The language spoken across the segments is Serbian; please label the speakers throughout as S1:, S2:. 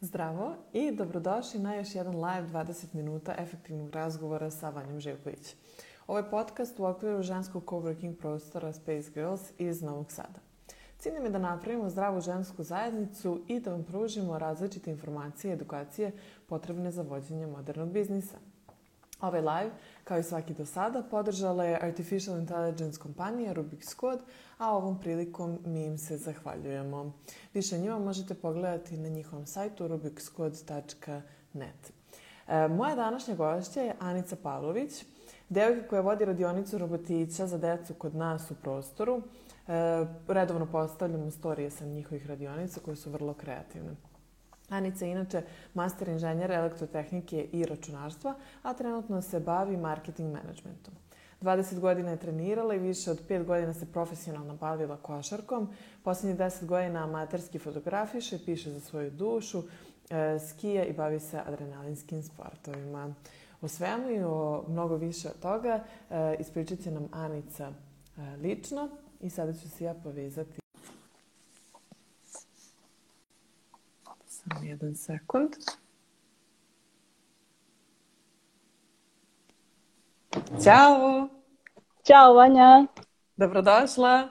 S1: Zdravo i dobrodošli na još jedan live 20 minuta efektivnog razgovora sa Vanjom Živković. Ovo je podcast u okviru ženskog coworking prostora Space Girls iz Novog Sada. Cilj nam je da napravimo zdravu žensku zajednicu i da vam pružimo različite informacije i edukacije potrebne za vođenje modernog biznisa. Ovaj live, kao i svaki do sada, podržala je Artificial Intelligence kompanija Rubik's Code, a ovom prilikom mi im se zahvaljujemo. Više o njima možete pogledati na njihovom sajtu rubikscode.net. E, moja današnja gošća je Anica Pavlović, devojka koja vodi radionicu robotića za decu kod nas u prostoru. E, redovno postavljamo storije sa njihovih radionica koje su vrlo kreativne. Anica je inače master inženjera elektrotehnike i računarstva, a trenutno se bavi marketing managementom. 20 godina je trenirala i više od 5 godina se profesionalno bavila košarkom. Poslednje 10 godina amaterski fotografiše, piše za svoju dušu, e, skija i bavi se adrenalinskim sportovima. O svemu i o mnogo više od toga e, ispričat će nam Anica e, lično i sada ću se ja povezati Samo jedan sekund. Ćao!
S2: Ćao, Vanja!
S1: Dobrodošla!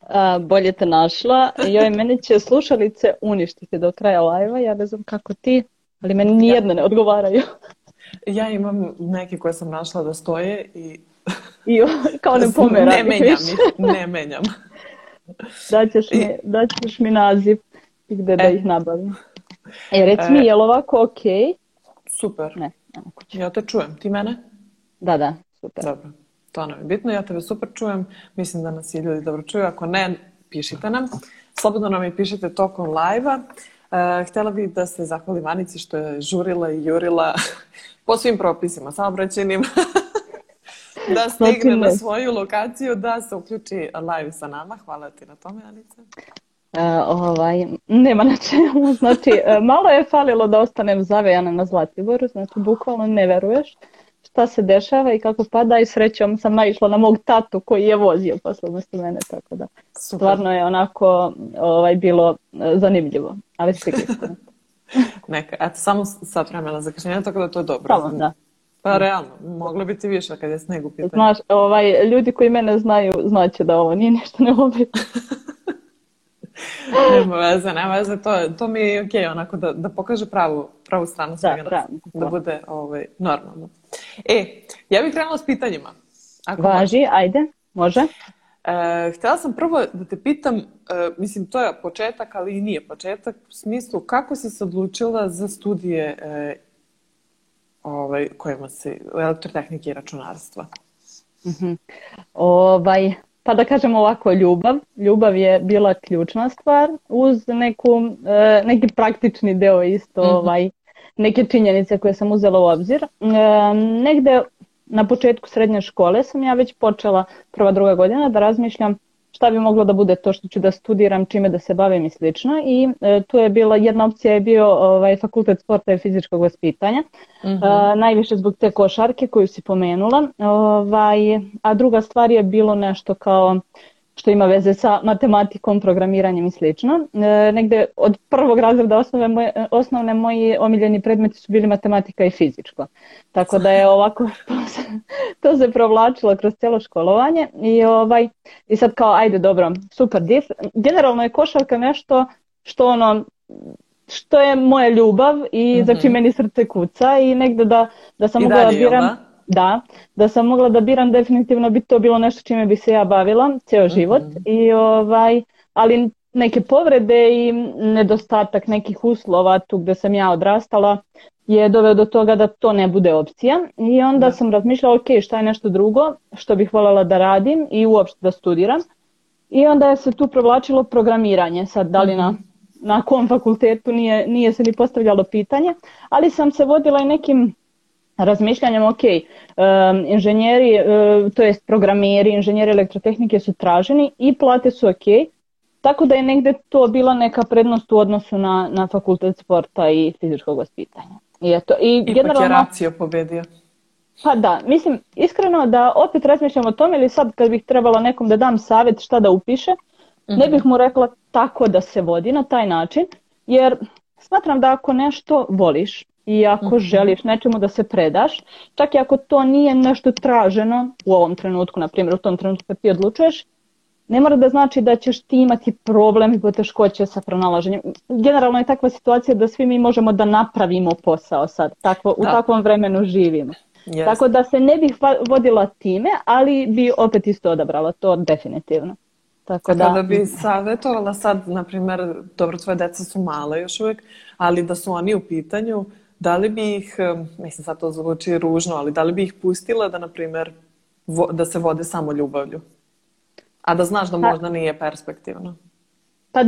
S2: A, bolje te našla. Joj, meni će slušalice uništiti do kraja lajva. Ja ne znam kako ti, ali meni nijedne ne odgovaraju.
S1: ja imam neke koje sam našla da stoje i...
S2: I kao ne pomeram. Ne
S1: menjam ih, ne menjam.
S2: daćeš mi, daćeš mi naziv i gde da e. ih nabavim. E, rec mi, e, je li ovako ok?
S1: Super. Ne, nemoguće. Ja te čujem. Ti mene?
S2: Da, da,
S1: super. Dobro. To nam je bitno. Ja tebe super čujem. Mislim da nas i ljudi dobro čuju. Ako ne, pišite nam. Slobodno nam i pišite tokom live-a. Uh, e, htjela bih da se zahvalim Anici što je žurila i jurila po svim propisima, saobraćenim, da stigne na svoju lokaciju, da se uključi live sa nama. Hvala ti na tome, Anice.
S2: E, ovaj, nema na čemu, znači e, malo je falilo da ostanem zavejana na Zlatiboru, znači bukvalno ne veruješ šta se dešava i kako pada i srećom sam naišla na mog tatu koji je vozio posle umjesto mene, tako da Super. stvarno je onako ovaj, bilo e, zanimljivo, ali stigli
S1: Neka, eto, samo sat vremena zakašnjenja, tako da to je dobro. Samo, da. Pa realno, moglo bi ti više kad je sneg
S2: u pitanju. Znaš, ovaj, ljudi koji mene znaju znaće da ovo nije nešto neobično.
S1: Nema oh. veze, nema veze, to, to mi je okej, okay, onako da, da pokaže pravu, pravu stranu da, svega da, da, da bude ovaj, normalno. E, ja bih krenula s pitanjima.
S2: Ako Važi, može. ajde, može.
S1: E, htjela sam prvo da te pitam, e, mislim to je početak, ali i nije početak, u smislu kako si se odlučila za studije e, ovaj, kojima se elektrotehnike i računarstva? Mm -hmm.
S2: Ovaj, pa da kažemo ovako ljubav. Ljubav je bila ključna stvar uz neku, e, neki praktični deo isto, mm -hmm. ovaj, neke činjenice koje sam uzela u obzir. E, negde na početku srednje škole sam ja već počela prva druga godina da razmišljam šta bi moglo da bude to što ću da studiram, čime da se bavim i slično. I e, tu je bila, jedna opcija je bio ovaj, fakultet sporta i fizičkog vaspitanja, mm -hmm. e, najviše zbog te košarke koju si pomenula, ovaj, a druga stvar je bilo nešto kao što ima veze sa matematikom, programiranjem i slično. E, negde od prvog razreda osnove moje, osnovne moji omiljeni predmeti su bili matematika i fizičko. Tako da je ovako to se, to se provlačilo kroz cijelo školovanje i ovaj i sad kao ajde dobro, super div. Generalno je košarka nešto što ono što je moja ljubav i mm -hmm. za mhm. čim meni srce kuca i negde da da sam mogla da biram da? da, da sam mogla da biram definitivno bi to bilo nešto čime bi se ja bavila ceo mhm. život mm -hmm. i ovaj, ali neke povrede i nedostatak nekih uslova tu gde sam ja odrastala je doveo do toga da to ne bude opcija i onda da. sam razmišljala ok šta je nešto drugo što bih voljela da radim i uopšte da studiram i onda je se tu provlačilo programiranje sad da li na, mhm. na kom fakultetu nije, nije se ni postavljalo pitanje ali sam se vodila i nekim razmišljanjem, ok, um, inženjeri, e, to jest programeri, inženjeri elektrotehnike su traženi i plate su ok, tako da je negde to bila neka prednost u odnosu na, na fakultet sporta i fizičkog
S1: vaspitanja. I, eto, i, I generalno, je pobedio.
S2: Pa da, mislim, iskreno da opet razmišljam o tome ili sad kad bih trebala nekom da dam savjet šta da upiše, ne mhm. bih mu rekla tako da se vodi na taj način, jer smatram da ako nešto voliš, i ako mm -hmm. želiš nečemu da se predaš, čak i ako to nije nešto traženo u ovom trenutku, na primjer u tom trenutku kad ti odlučuješ, ne mora da znači da ćeš ti imati problem i poteškoće sa pronalaženjem. Generalno je takva situacija da svi mi možemo da napravimo posao sad, takvo, u da. takvom vremenu živimo. Yes. Tako da se ne bih vodila time, ali bi opet isto odabrala to definitivno.
S1: Tako da. Kada bi savjetovala sad, na primjer, dobro, tvoje deca su male još uvijek, ali da su oni u pitanju, da li bi ih, mislim sad to zvuči ružno, ali da li bi ih pustila da, na primjer, vo, da se vode samo ljubavlju? A da znaš da pa- možda nije perspektivno.
S2: Pa e,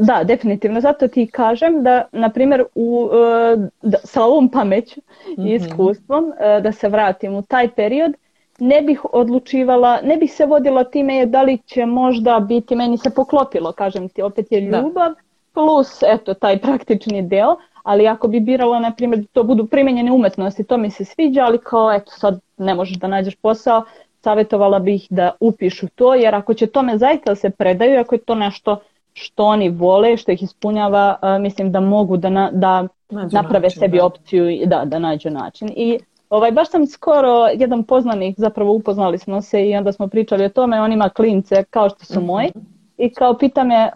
S2: da, definitivno. Zato ti kažem da, na primjer, u, e, da, sa ovom pameću i mm -hmm. iskustvom, e, da se vratim u taj period, ne bih odlučivala, ne bih se vodila time da li će možda biti, meni se poklopilo, kažem ti, opet je da. ljubav, da. plus eto taj praktični deo, ali ako bi birala, na primjer, da to budu primenjene umetnosti, to mi se sviđa, ali kao, eto, sad ne možeš da nađeš posao, savjetovala bih da upišu to, jer ako će tome zaista da se predaju, ako je to nešto što oni vole, što ih ispunjava, mislim da mogu da, na, da nađu naprave način, sebi da. opciju i da, da nađu način. I ovaj, baš sam skoro jedan poznanik, zapravo upoznali smo se i onda smo pričali o tome, on ima klince kao što su moji, mm -hmm i kao pita me e,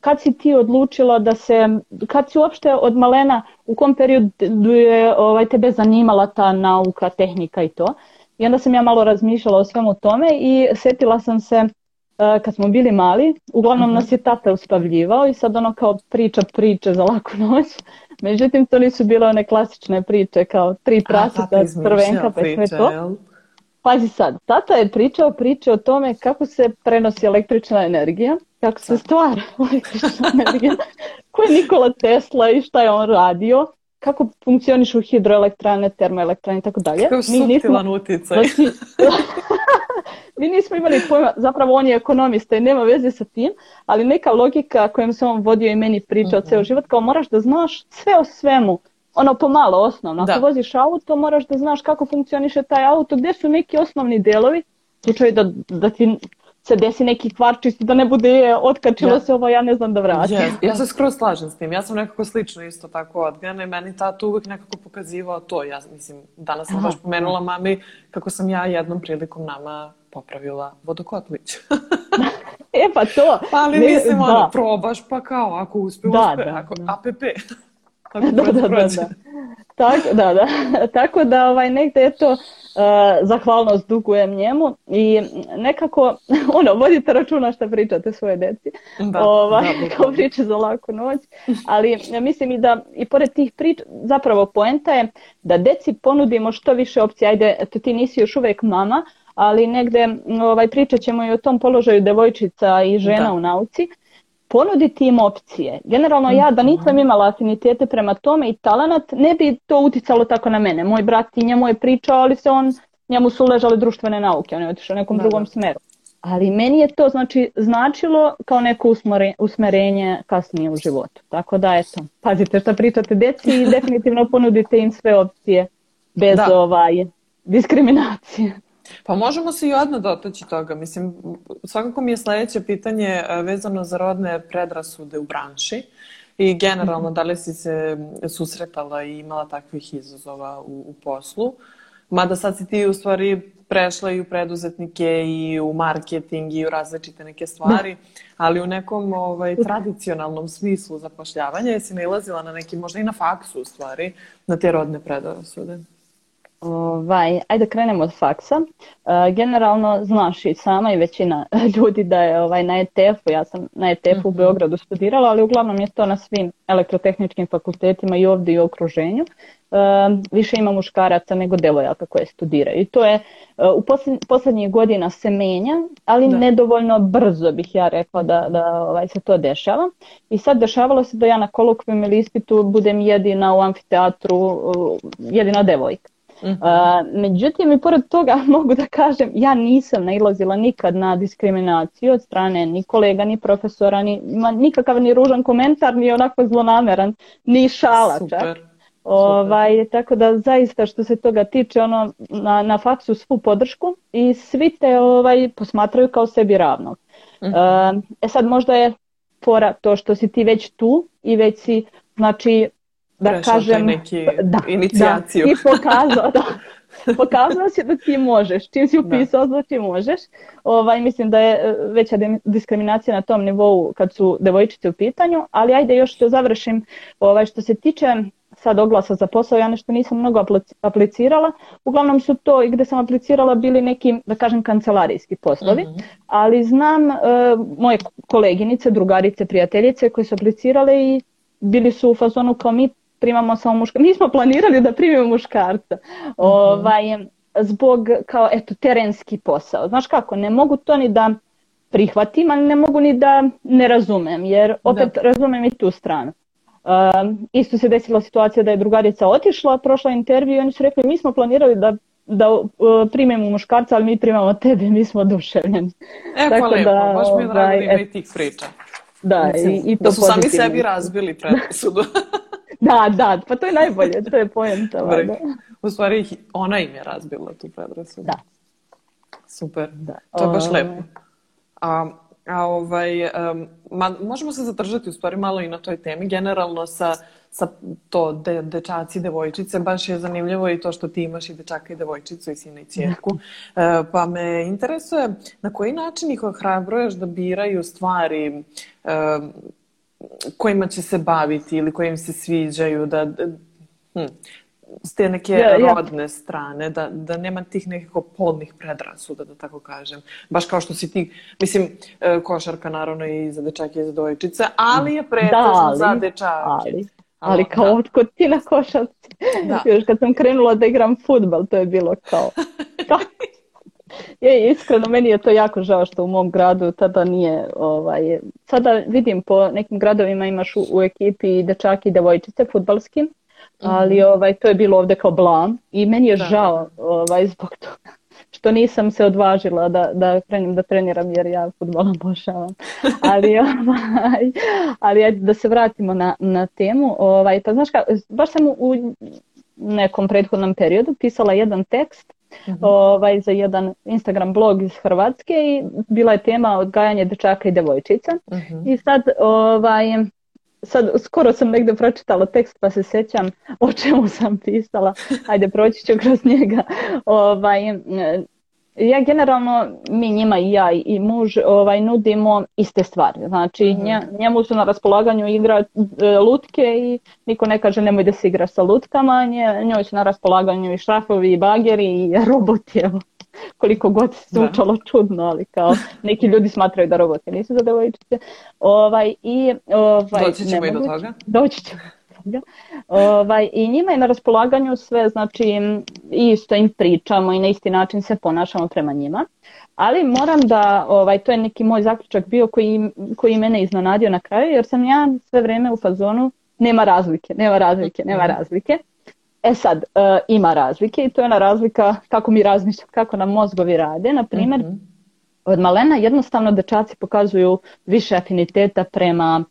S2: kad si ti odlučila da se, kad si uopšte od malena, u kom periodu je ovaj, tebe zanimala ta nauka, tehnika i to. I onda sam ja malo razmišljala o svemu tome i setila sam se e, kad smo bili mali, uglavnom uh mhm. -huh. nas je tata uspavljivao i sad ono kao priča priče za laku noć. Međutim, to nisu bile one klasične priče kao tri prasica, crvenka, pa sve to. Pazi sad, tata je pričao priče o tome kako se prenosi električna energija, kako se stvara električna energija, ko je Nikola Tesla i šta je on radio, kako funkcionišu hidroelektrane,
S1: termoelektrane i
S2: tako
S1: dalje. Kako mi nismo, utjecaj. Znači,
S2: mi nismo imali pojma, zapravo on je ekonomista i nema veze sa tim, ali neka logika kojom se on vodio i meni pričao uh-huh. ceo život, kao moraš da znaš sve o svemu ono pomalo osnovno. Ako da. voziš auto, moraš da znaš kako funkcioniše taj auto, gde su neki osnovni delovi, slučaj da, da ti se desi neki kvarčist da ne bude e, otkačilo ja. Da. se ovo, ja ne znam da vratim.
S1: Yes. Ja se skroz slažem s tim. Ja sam nekako slično isto tako odgana i meni tata uvijek nekako pokazivao to. Ja mislim, danas sam baš pomenula mami kako sam ja jednom prilikom nama popravila vodokotlić.
S2: e
S1: pa
S2: to.
S1: Pa, ali mislim, da. ono, probaš pa kao, ako uspe, da, uspe, da, ako da. app.
S2: Tako da, da, da, da. Tako, da, da. Tako da ovaj, negde eto, Uh, zahvalnost dugujem njemu i nekako, ono, vodite računa šta pričate svoje deci, da, ovaj, da, kao priče za laku noć, ali mislim i da i pored tih priča, zapravo poenta je da deci ponudimo što više opcija, ajde, ti nisi još uvek mama, ali negde ovaj, pričat i o tom položaju devojčica i žena da. u nauci, ponuditi im opcije. Generalno ja da mhm. nisam imala afinitete prema tome i talenat, ne bi to uticalo tako na mene. Moj brat i njemu je pričao, ali se on, njemu su ležale društvene nauke, on je otišao u nekom da, drugom da. smeru. Ali meni je to znači, značilo kao neko usmerenje kasnije u životu. Tako da, eto, pazite što pričate deci i definitivno ponudite im sve opcije bez da. ovaj, diskriminacije.
S1: Pa možemo se i odmah dotaći toga. Mislim, svakako mi je sledeće pitanje e, vezano za rodne predrasude u branši i generalno mhm. da li si se susretala i imala takvih izazova u, u poslu. Mada sad si ti u stvari prešla i u preduzetnike i u marketing i u različite neke stvari, da. ali u nekom ovaj, tradicionalnom smislu zapošljavanja jesi nailazila na neki, možda i na faksu u stvari, na te rodne predrasude.
S2: Ovaj, ajde krenemo od faksa. E, generalno znaš i sama i većina ljudi da je ovaj, na ETF-u, ja sam na ETF-u u mhm. Beogradu studirala, ali uglavnom je to na svim elektrotehničkim fakultetima i ovde i u okruženju. E, više ima muškaraca nego devojaka koje studiraju. I to je e, u posljednjih posljednji godina se menja, ali da. nedovoljno brzo bih ja rekla da, da ovaj, se to dešava. I sad dešavalo se da ja na kolokvijom ili ispitu budem jedina u amfiteatru, jedina devojka. Uh, međutim, i pored toga mogu da kažem, ja nisam nailazila nikad na diskriminaciju od strane ni kolega, ni profesora, ni, ma, nikakav ni ružan komentar, ni onako zlonameran, ni šala Super. čak. Ovaj, tako da zaista što se toga tiče ono, na, na faksu svu podršku i svi te ovaj, posmatraju kao sebi ravnog. Uh E sad možda je fora to što si ti već tu i već si znači da kažem...
S1: Neki da, da inicijaciju.
S2: Da, i pokazao, da. Pokazao si da ti možeš. Čim si da. upisao da. da možeš. Ovaj, mislim da je e, veća diskriminacija na tom nivou kad su devojčice u pitanju. Ali ajde još da završim. Ovaj, što se tiče sad oglasa za posao, ja nešto nisam mnogo aplicirala. Uglavnom su to i gde sam aplicirala bili neki, da kažem, kancelarijski poslovi. Uh mhm. -huh. Ali znam e, moje koleginice, drugarice, prijateljice koje su aplicirale i bili su u fazonu kao mi primamo samo muškarca. Nismo planirali da primimo muškarca. Mm-hmm. Ovaj, zbog kao eto terenski posao. Znaš kako, ne mogu to ni da prihvatim, ali ne mogu ni da ne razumem, jer da. opet da. razumem i tu stranu. Um, isto se desila situacija da je drugarica otišla, prošla intervju i oni su rekli mi smo planirali da, da uh, e, primemo muškarca, ali mi primamo tebe, mi smo oduševljeni.
S1: E, Tako lepo, da, baš mi je drago da ovaj, ima i tih priča. Da, Mislim, i, i to da su pozitivno. sami sebi razbili predrasudu.
S2: Da, da, pa to je najbolje, to je
S1: poenta. Valjda. U stvari, ona im je razbila tu
S2: predrasudu. Da.
S1: Super, da. to je baš um... lepo. A, a ovaj, um, ma, možemo se zadržati u stvari malo i na toj temi. Generalno sa, sa to de, dečaci, devojčice, baš je zanimljivo i to što ti imaš i dečaka i devojčicu i sina i cijerku. Da. E, pa me interesuje na koji način ih ohrabruješ da biraju stvari e, kojima će se baviti ili kojim se sviđaju, da, da, hm, s te neke ja, ja. rodne strane, da, da nema tih nekako polnih predrasuda, da tako kažem. Baš kao što si ti, mislim, e, košarka naravno i za dečake i za dojčice, ali je pretežno da, za dečake.
S2: Ali, ali da. kao kod ti na košarci. Još kad sam krenula da igram futbal, to je bilo kao... Je, iskreno, meni je to jako žao što u mom gradu tada nije, ovaj, sada vidim po nekim gradovima imaš u, u ekipi dečaki i devojčice futbalski, ali mhm. ovaj, to je bilo ovde kao blam i meni je da. žao ovaj, zbog toga što nisam se odvažila da, da krenem da treniram jer ja futbol obožavam. Ali, ovaj, ali da se vratimo na, na temu. Ovaj, pa znaš, ka, baš sam u nekom prethodnom periodu pisala jedan tekst Mhm. ovaj, za jedan Instagram blog iz Hrvatske i bila je tema odgajanje dečaka i devojčica. Mm-hmm. I sad ovaj, sad skoro sam negde pročitala tekst pa se sećam o čemu sam pisala, ajde proći ću kroz njega. Ovaj, Ja generalno, mi njima i ja i muž ovaj, nudimo iste stvari. Znači mhm. njemu su na raspolaganju igra e, lutke i niko ne kaže nemoj da se igra sa lutkama, njoj su na raspolaganju i šrafovi i bageri i roboti. Evo. Koliko god se da. zvučalo čudno, ali kao neki ljudi smatraju da roboti nisu za devojčice.
S1: Ovaj, i, ovaj, doći ćemo i do toga.
S2: Doći ćemo zdravlja. Ovaj, I njima je na raspolaganju sve, znači isto im pričamo i na isti način se ponašamo prema njima. Ali moram da, ovaj, to je neki moj zaključak bio koji, koji mene iznenadio na kraju, jer sam ja sve vreme u fazonu nema razlike, nema razlike, nema mhm. razlike. E sad, e, ima razlike i to je na razlika kako mi razmišljamo, kako nam mozgovi rade. Na primjer, mm -hmm. od malena jednostavno dečaci pokazuju više afiniteta prema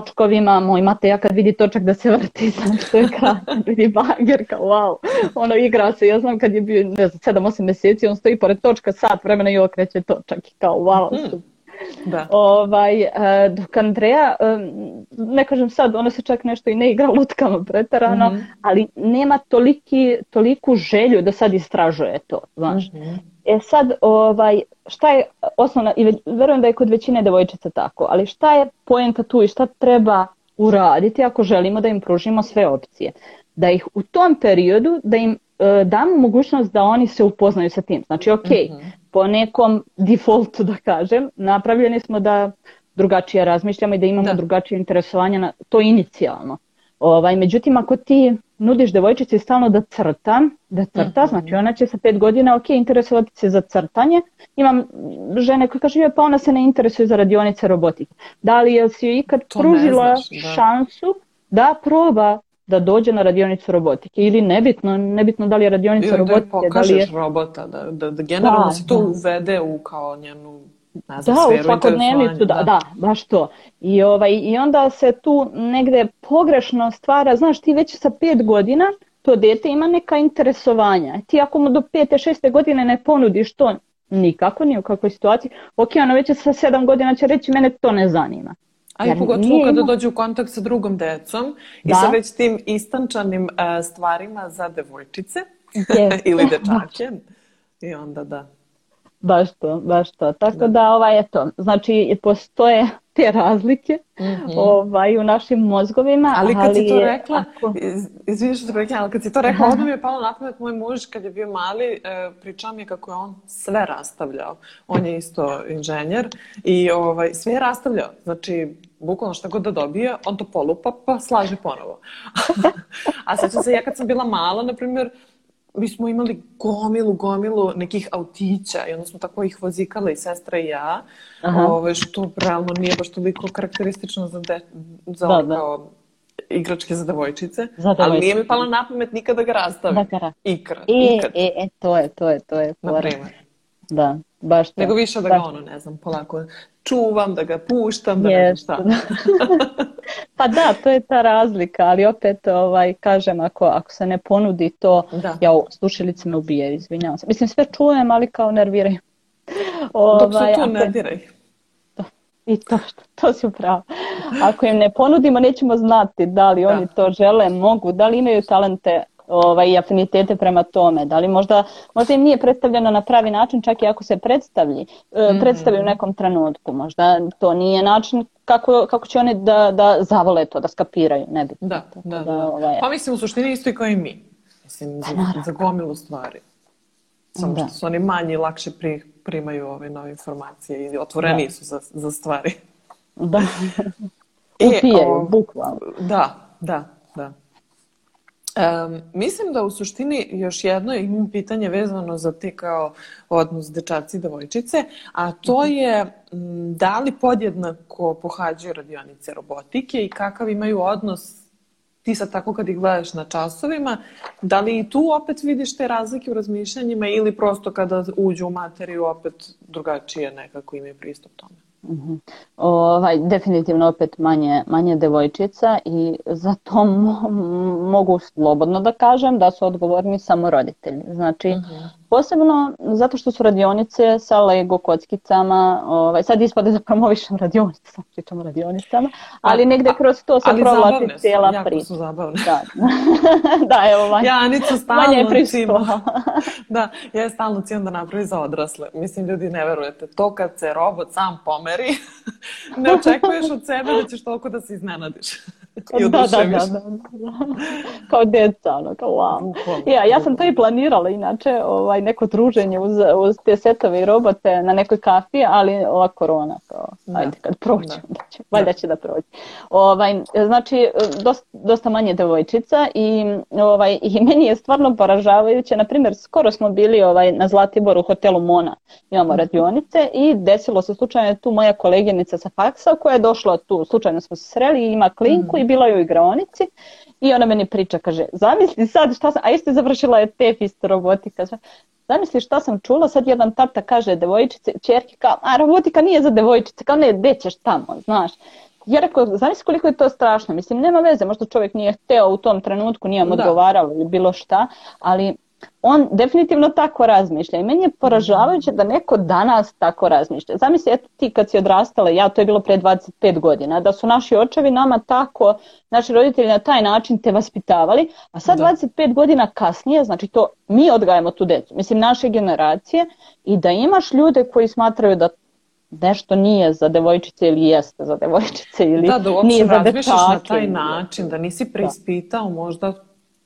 S2: točkovima, moj Mateja kad vidi točak da se vrti, sam što je krasan, vidi bager, kao wow, ono igra se, ja znam kad je bio, ne znam, 7-8 meseci, on stoji pored točka sat vremena i okreće točak kao wow, hmm. Da. Ovaj, e, dok Andreja, e, ne kažem sad, ona se čak nešto i ne igra lutkama pretarano, mm -hmm. ali nema toliki, toliku želju da sad istražuje to. Znaš. Mm -hmm. E sad, ovaj, šta je osnovna, i verujem da je kod većine devojčica tako, ali šta je poenta tu i šta treba uraditi ako želimo da im pružimo sve opcije? Da ih u tom periodu, da im E, dam mogućnost da oni se upoznaju sa tim. Znači, ok, uh-huh. po nekom defaultu da kažem, napravljeni smo da drugačije razmišljamo i da imamo da. drugačije interesovanja, na, to inicijalno. Ovaj, međutim, ako ti nudiš devojčici stalno da crta, da crta, uh-huh. znači ona će sa pet godina, ok, interesovati se za crtanje. Imam žene koje kažu, pa ona se ne interesuje za radionice robotike. Da li je si joj ikad to pružila znaš, da. šansu da proba da dođe na radionicu robotike ili nebitno, nebitno da li je radionica ili da robotike. Da
S1: pokažeš da li je... robota, da, da, da generalno da, se to da. uvede u kao njenu
S2: ne znam, da, u svakodnevnicu, da, da, da, baš to. I, ovaj, I onda se tu negde pogrešno stvara, znaš, ti već sa pet godina to dete ima neka interesovanja. Ti ako mu do pete, šeste godine ne ponudiš to nikako, ni u kakvoj situaciji, ok, ono već sa sedam godina će reći mene to ne zanima.
S1: A i pogotovo kada ima... dođe u kontakt sa drugom decom da. i sa već tim istančanim uh, stvarima za devojčice ili da. dečake. I onda da.
S2: Baš to, baš to. Tako da, da ovaj, eto, znači postoje te razlike mm-hmm. ovaj, u našim mozgovima.
S1: Ali kad ali, si to rekla, ako... izvini što sam ali kad si to rekla, odmah mi je palo na pamet moj muž kad je bio mali, e, pričao mi je kako je on sve rastavljao. On je isto inženjer i ovaj, sve je rastavljao. Znači, bukvalno šta god da dobije, on to polupa pa slaže ponovo. A sećam se, ja kad sam bila mala, na primjer, mi smo imali gomilu, gomilu nekih autića i onda smo tako ih vozikale i sestra i ja, Aha. ove, što realno nije baš toliko karakteristično za, de, za da, da. kao igračke za devojčice, za devojčice. ali nije mi palo na pamet nikada da ga rastavim. Da,
S2: ga Ikra. E, ikad. e, e, to je, to je, to je.
S1: Na primer. Da, baš to. Nego više da ga da. ono, ne znam, polako čuvam, da ga puštam, da ne znam šta.
S2: pa da, to je ta razlika, ali opet ovaj, kažem, ako, ako se ne ponudi to, da. ja slušalice me ubije, izvinjavam se. Mislim, sve čujem, ali kao nerviraj.
S1: Ovaj, Dok se tu ako... ne diraj.
S2: I to, to si upravo. Ako im ne ponudimo, nećemo znati da li da. oni to žele, mogu, da li imaju talente ovaj, afinitete prema tome. Da li možda, možda im nije predstavljeno na pravi način, čak i ako se predstavlji, mm. predstavi u nekom trenutku. Možda to nije način kako, kako će oni da, da zavole to, da skapiraju, ne bitno. Da, da,
S1: da. da ovaj... Pa mislim u suštini isto i kao i mi. Mislim, pa za, za gomilu stvari. Samo da. što su oni manji i lakše pri, primaju ove nove informacije i otvoreni da. su za, za stvari.
S2: Da. Upijaju, e, bukvalno.
S1: Da, da. Um, mislim da u suštini još jedno imam pitanje vezano za te kao odnos dečaci i devojčice, a to mhm. je da li podjednako pohađaju radionice robotike i kakav imaju odnos ti sad tako kad ih gledaš na časovima, da li i tu opet vidiš te razlike u razmišljanjima ili prosto kada uđu u materiju opet drugačije nekako imaju pristup tome?
S2: Uhum. Ovaj, definitivno opet manje, manje devojčica i za to mo mogu slobodno da kažem da su odgovorni samo roditelji. Znači, uhum. Posebno zato što su radionice sa Lego kockicama, ovaj, sad ispada da promovišem radionice, sad pričam radionicama, ali a, negde kroz to se provlači cijela jako
S1: priča. su zabavne.
S2: Da, da evo
S1: Vanja. Ja Anicu stalno Vanja cima. da, ja stalno cijem da napravi za odrasle. Mislim, ljudi, ne verujete, to kad se robot sam pomeri, ne očekuješ od sebe da ćeš toliko da se iznenadiš i da da, da, da, da, da.
S2: Kao djeca, ono, kao wow. Ja, ja sam to i planirala, inače, ovaj, neko druženje uz, uz te setove i robote na nekoj kafi, ali ova korona, kao, da. ajde, kad prođe, da. će, valjda će da prođe. Ovaj, znači, dosta, dosta manje devojčica i, ovaj, i meni je stvarno poražavajuće, na primjer, skoro smo bili ovaj, na Zlatiboru u hotelu Mona, imamo mhm. radionice i desilo se slučajno tu moja koleginica sa faksa koja je došla tu, slučajno smo se sreli, i ima klinku mm. i bila je u igraonici i ona meni priča, kaže, zamisli sad šta sam, a isto završila je TEF isto robotika, zamisli šta sam čula, sad jedan tata kaže devojčice, čerke, kao, a robotika nije za devojčice, kao ne, gde ćeš tamo, znaš. Ja rekao, znaš koliko je to strašno, mislim, nema veze, možda čovjek nije hteo u tom trenutku, nije mu da. odgovarao ili bilo šta, ali on definitivno tako razmišlja i meni je poražavajuće da neko danas tako razmišlja. Zamisli, eto ti kad si odrastala, ja, to je bilo pre 25 godina, da su naši očevi nama tako, naši roditelji na taj način te vaspitavali, a sad da. 25 godina kasnije, znači to mi odgajamo tu decu, mislim naše generacije i da imaš ljude koji smatraju da nešto nije za devojčice ili jeste za devojčice ili
S1: da, da
S2: nije za dečake.
S1: Da, da uopće razmišljaš na taj način, da nisi da. preispitao da. možda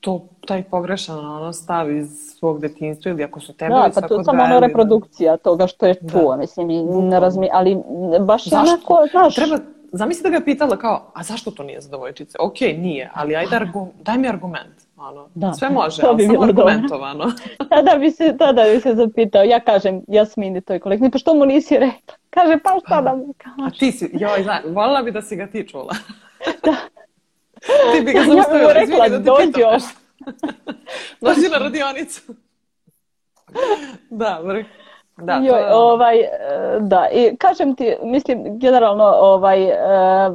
S1: to taj pogrešan ono stav iz svog detinjstva ili ako su temelji
S2: da, pa to je samo ono reprodukcija toga što je da. čuo, da. mislim, i ne da. razmi,
S1: ali baš je onako, znaš... Treba, zamisli da ga pitala kao, a zašto to nije za devojčice? Ok, nije, ali ajde, da. argu, daj mi argument. Ono, da, sve može, ali bi samo argumentovano.
S2: tada, bi se, tada bi se zapitao, ja kažem Jasmini toj kolekni, pa što mu nisi rekla? Kaže, pa šta pa da
S1: mu kažeš? A ti si, joj, voljela bi da si ga ti čula.
S2: da, Ti bi ga zaustavila. Ja bih rekla, da dođi još.
S1: Dođi na radionicu. da, vrh. Da, Joj,
S2: je... ovaj, e, da, i kažem ti, mislim, generalno, ovaj, e,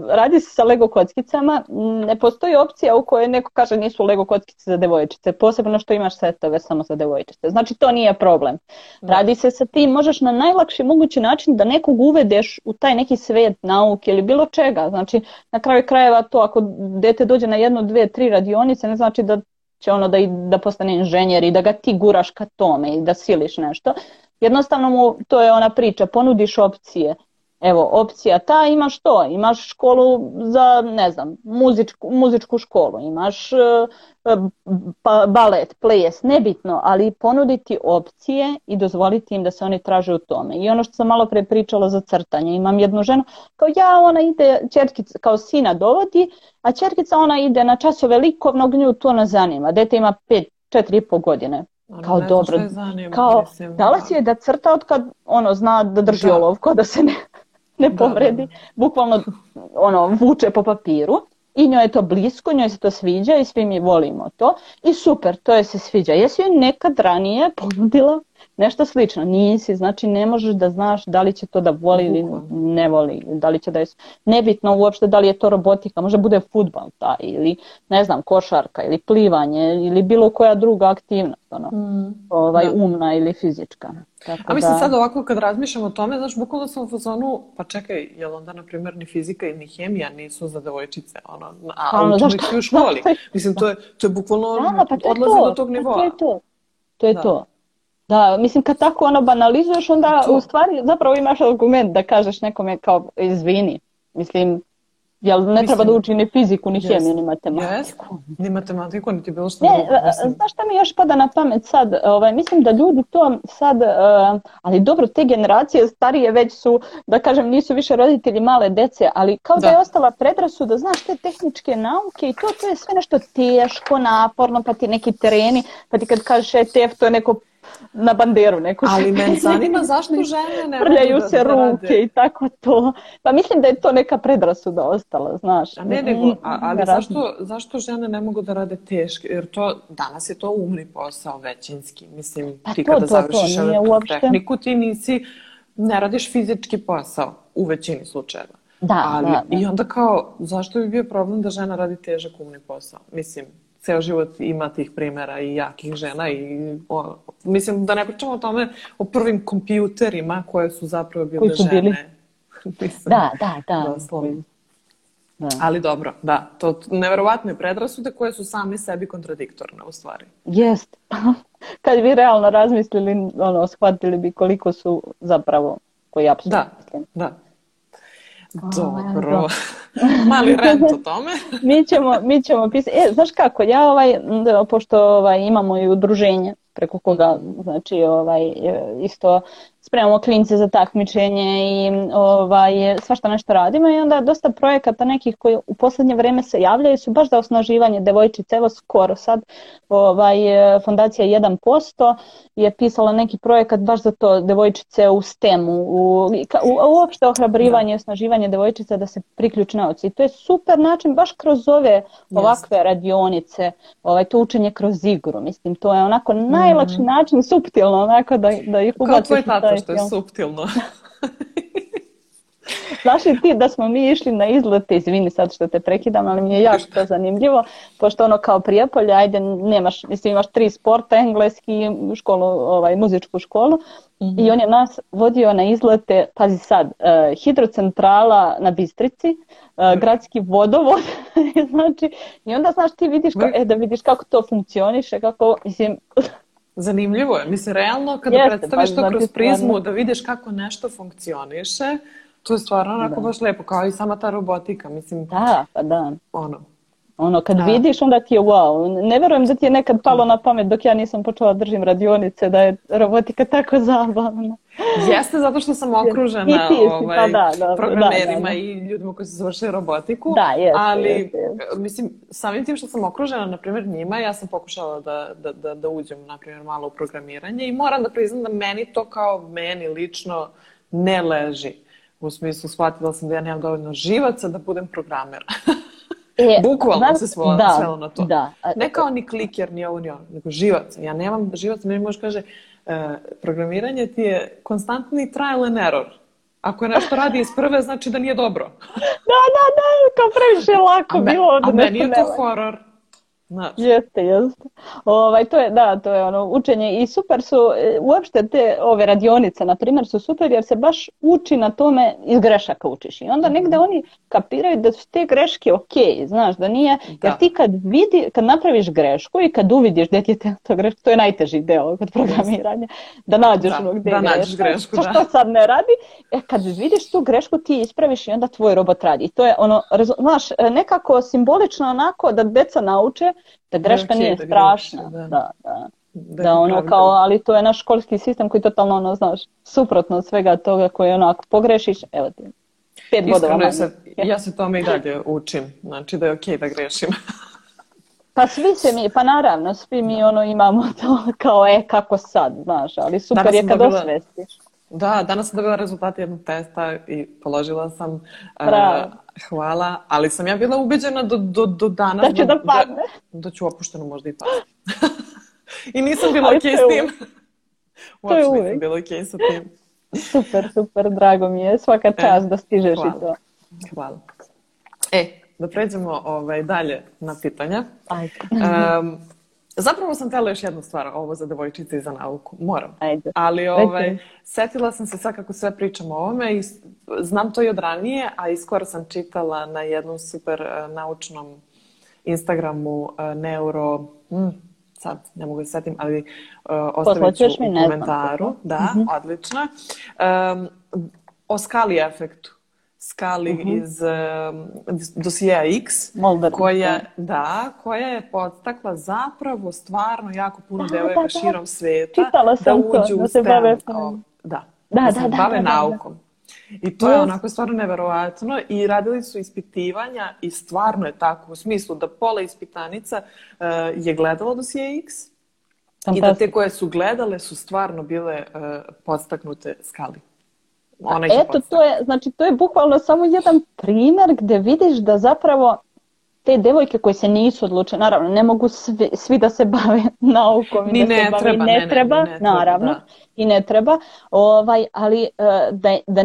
S2: radi se sa Lego kockicama, ne postoji opcija u kojoj neko kaže nisu Lego kockice za devojčice, posebno što imaš setove samo za devojčice. Znači, to nije problem. Da. Radi se sa tim, možeš na najlakši mogući način da nekog uvedeš u taj neki svet nauke ili bilo čega. Znači, na kraju krajeva to ako dete dođe na jednu, dve, tri radionice, ne znači da će ono da, i, da postane inženjer i da ga ti guraš ka tome i da siliš nešto, Jednostavno mu, to je ona priča, ponudiš opcije. Evo, opcija ta, imaš to, imaš školu za, ne znam, muzičku, muzičku školu, imaš pa, balet, ples, nebitno, ali ponuditi opcije i dozvoliti im da se oni traže u tome. I ono što sam malo pre pričala za crtanje, imam jednu ženu, kao ja, ona ide, čerkica, kao sina dovodi, a čerkica ona ide na časove likovnog, nju to ona zanima, dete ima pet, četiri i po godine.
S1: Ali kao ne dobro, zanima, kao mislim,
S2: dala da. si je da crta od kad ono zna da drži da. olovko, da se ne, ne da, da, povredi, da, da. bukvalno ono vuče po papiru i njoj je to blisko, njoj se to sviđa i svi mi volimo to i super, to je se sviđa. Jesi joj nekad ranije ponudila Nešto slično, nisi, znači ne možeš da znaš da li će to da voli ili ne voli, da li će da je, nebitno uopšte da li je to robotika, može da bude futbal ta ili ne znam, košarka ili plivanje ili bilo koja druga aktivnost, ono, mm. ovaj, da. umna ili fizička.
S1: Tako A mislim da... sad ovako kad razmišljam o tome, znaš, bukvalno sam u fazonu, pa čekaj, jel onda, na primjer, ni fizika ni hemija nisu za devojčice, ono, a, a ono, zašto? u školi. Mislim, to je, to je bukvalno da,
S2: pa to je
S1: odlaze
S2: to,
S1: do tog
S2: nivoa. Pa to je to. To je da. to. Da, mislim kad tako ono banalizuješ onda to... u stvari zapravo imaš argument da kažeš nekome kao izvini. Mislim, Jel ne Mislim, treba da uči ni fiziku, ni yes, hemiju, ni matematiku. Yes,
S1: ni matematiku, ti bilo što. Ne,
S2: znaš šta mi još pada na pamet sad? Ovaj, mislim da ljudi to sad, uh, ali dobro, te generacije starije već su, da kažem, nisu više roditelji male dece, ali kao da, da je ostala predrasu da znaš, te tehničke nauke i to, to je sve nešto teško, naporno, pa ti neki tereni, pa ti kad kažeš ETF, to je neko na banderu neku. Ali me zanima zašto žene ne Prljaju da se ruke rade. i tako to. Pa mislim da je to neka predrasuda ostala, znaš.
S1: A ne, nego, a, ali zašto, zašto žene ne mogu da rade teške? Jer to, danas je to umni posao većinski. Mislim, pa ti to, kada to, završiš to, uopšte... tehniku, ti nisi, ne radiš fizički posao u većini slučajeva. Da, ali, da, da. I onda kao, zašto bi bio problem da žena radi težak umni posao? Mislim, ceo život ima tih primjera i jakih žena i o, mislim da ne pričamo o tome o prvim kompjuterima koje su zapravo bile su žene. Bili?
S2: mislim, da, da, da.
S1: Doslovno. Da. Ali dobro, da, to neverovatne predrasude koje su same sebi kontradiktorne u stvari.
S2: Jest. Kad vi realno razmislili, ono, shvatili bi koliko su zapravo koji apsolutno. Da, da.
S1: Dobro. Mali rent o tome.
S2: mi ćemo, mi ćemo pisati. E, znaš kako, ja ovaj, da, pošto ovaj, imamo i udruženje preko koga, znači, ovaj, e, isto spremamo klince za takmičenje i ovaj, svašta nešto radimo i onda dosta projekata nekih koji u poslednje vreme se javljaju su baš za osnaživanje devojčice, evo skoro sad ovaj, fondacija 1% je pisala neki projekat baš za to devojčice u STEM-u, u, u, uopšte ohrabrivanje i da. osnaživanje devojčica da se priključne nauci. to je super način baš kroz ove ovakve radionice, ovaj, to učenje kroz igru, mislim, to je onako najlakši mm. način, suptilno, onako da,
S1: da
S2: ih
S1: ubaciš. Kao tvoj
S2: papa što je film. suptilno. Znaš li ti da smo mi išli na izlete, izvini sad što te prekidam, ali mi je jako to zanimljivo, pošto ono kao Prijepolje, ajde, nemaš, mislim imaš tri sporta, engleski, školu, ovaj, muzičku školu, mm-hmm. i mhm. on je nas vodio na izlete, pazi sad, uh, hidrocentrala na Bistrici, uh, gradski vodovod, znači, i onda znaš ti vidiš, ka, mhm. e, da vidiš kako to funkcioniše, kako,
S1: mislim, Zanimljivo je. Mislim, realno, kada Jeste, predstaviš to kroz prizmu, stvarno... da vidiš kako nešto funkcioniše, to je stvarno onako da. baš lepo, kao i sama ta robotika. Mislim, da,
S2: pa da. Ono, ono, kad da. vidiš, onda ti je wow. Ne verujem da ti je nekad palo na pamet dok ja nisam počela držim radionice da je robotika tako zabavna.
S1: Jeste, zato što sam okružena I ti, pa ovaj, pa da, dobro, da, programerima da, da, da. i ljudima koji su završili robotiku. Da, jeste, ali, jeste, mislim, samim tim što sam okružena, na primjer, njima, ja sam pokušala da, da, da, da uđem, na primjer, malo u programiranje i moram da priznam da meni to kao meni lično ne leži. U smislu, shvatila sam da ja nemam dovoljno živaca da budem programer. E, Bukvalno znaš, se svelo, da, svelo na to. Da, a, ne e, kao ni kliker, ni ovo, ni ono, nego živac. Ja nemam živac, meni može kaže, E, programiranje ti je konstantni trial and error. Ako je nešto radi iz prve, znači da nije dobro.
S2: da, da, da, kao previše lako a
S1: me, bilo. A meni je to horor.
S2: Da. Jeste, jeste. Ovaj, to je, da, to je ono učenje i super su, e, uopšte te ove radionice, na primjer, su super jer se baš uči na tome, iz grešaka učiš. I onda negde mhm. oni kapiraju da su te greške ok, znaš, da nije, da. jer ti kad vidi, kad napraviš grešku i kad uvidiš gdje ti je to grešku, to je najteži deo kod programiranja, da nađeš da, ono gdje da nađeš grešku, da. što sad ne radi, e, kad vidiš tu grešku ti ispraviš i onda tvoj robot radi. I to je ono, znaš, e, nekako simbolično onako da deca nauče da greška okay, nije da strašna. Greška, da. Da, da. Da, da ono pravda. kao, ali to je naš školski sistem koji totalno ono, znaš, suprotno od svega toga koje onako pogrešiš, evo ti,
S1: pet bodova manje. Se, ja se tome i dalje učim, znači da je okej okay da grešim.
S2: Pa svi se mi, pa naravno, svi mi ono imamo to kao, e, kako sad, znaš, ali super danas je kad
S1: dobila,
S2: osvestiš.
S1: Da, danas sam dobila rezultate jednog testa i položila sam. Uh, Hvala, ali sam ja bila ubeđena do, do, do dana
S2: da, će da, da, padne.
S1: da, da ću opušteno možda i pasti. I nisam bila okej okay s tim. Uopšte nisam bila okej okay sa tim.
S2: Super, super, drago mi je. Svaka e, čast e, da stižeš hvala. i to.
S1: Hvala. E, da pređemo ovaj, dalje na pitanja. Ajde. Um, Zapravo sam htjela još jednu stvar, ovo za devojčice i za nauku. Moram. Ajde. Ali ovaj, setila sam se sad kako sve pričam o ovome i znam to i od ranije, a i skoro sam čitala na jednom super e, naučnom Instagramu e, neuro... Mm, sad ne mogu da setim, ali uh, ostavit ću u komentaru. Da, uh mhm. -huh. odlično. Um, o skali efektu Skali uh -huh. iz um, dosija X, Molder, koja, da, koja je podstakla zapravo stvarno jako puno da, devojaka da, širom da. svijeta da uđu to, u STEM. Da, bave... O, da, da, da, da, bave naukom. I to je onako stvarno neverovatno i radili su ispitivanja i stvarno je tako u smislu da pola ispitanica uh, je gledalo dosije X i da te koje su gledale su stvarno bile uh, podstaknute skali.
S2: Onaj Eto, to je, znači, to je bukvalno samo jedan primer gde vidiš da zapravo te devojke koje se nisu odlučile, naravno, ne mogu svi, svi da se bave naukom i da ne se bave, treba, ne, ne, treba, ne, naravno, da. i ne treba, ovaj, ali e, da, da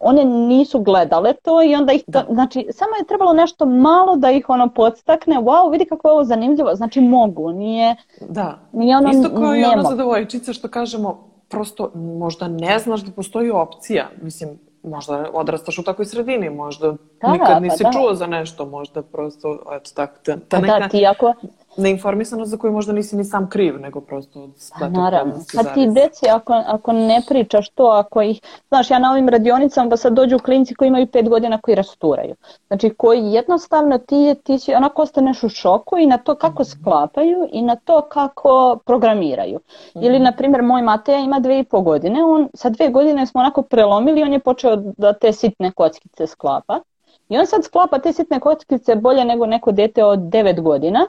S2: one nisu gledale to i onda ih to, da. znači, samo je trebalo nešto malo da ih ono podstakne, wow, vidi kako je ovo zanimljivo, znači mogu, nije, da. nije ono,
S1: Isto kao i ono za devojčice što kažemo, prosto možda ne znaš da postoji opcija. Mislim, možda odrastaš u takvoj sredini, možda da, nikad pa nisi da. čuo za nešto, možda prosto, eto tako, ta, ta da, neka... Da, ti ako, neinformisanost za koju možda nisi ni sam kriv, nego
S2: prosto od pa, Naravno. Kad pa ti deci, ako, ako ne pričaš to, ako ih, znaš, ja na ovim radionicama pa sad dođu klinci koji imaju pet godina koji rasturaju. Znači, koji jednostavno ti, ti si, onako ostaneš u šoku i na to kako mm -hmm. sklapaju i na to kako programiraju. Mm -hmm. Ili, na primjer, moj Mateja ima dve i po godine, on sa dve godine smo onako prelomili, on je počeo da te sitne kockice sklapa. I on sad sklapa te sitne kockice bolje nego neko dete od 9 godina,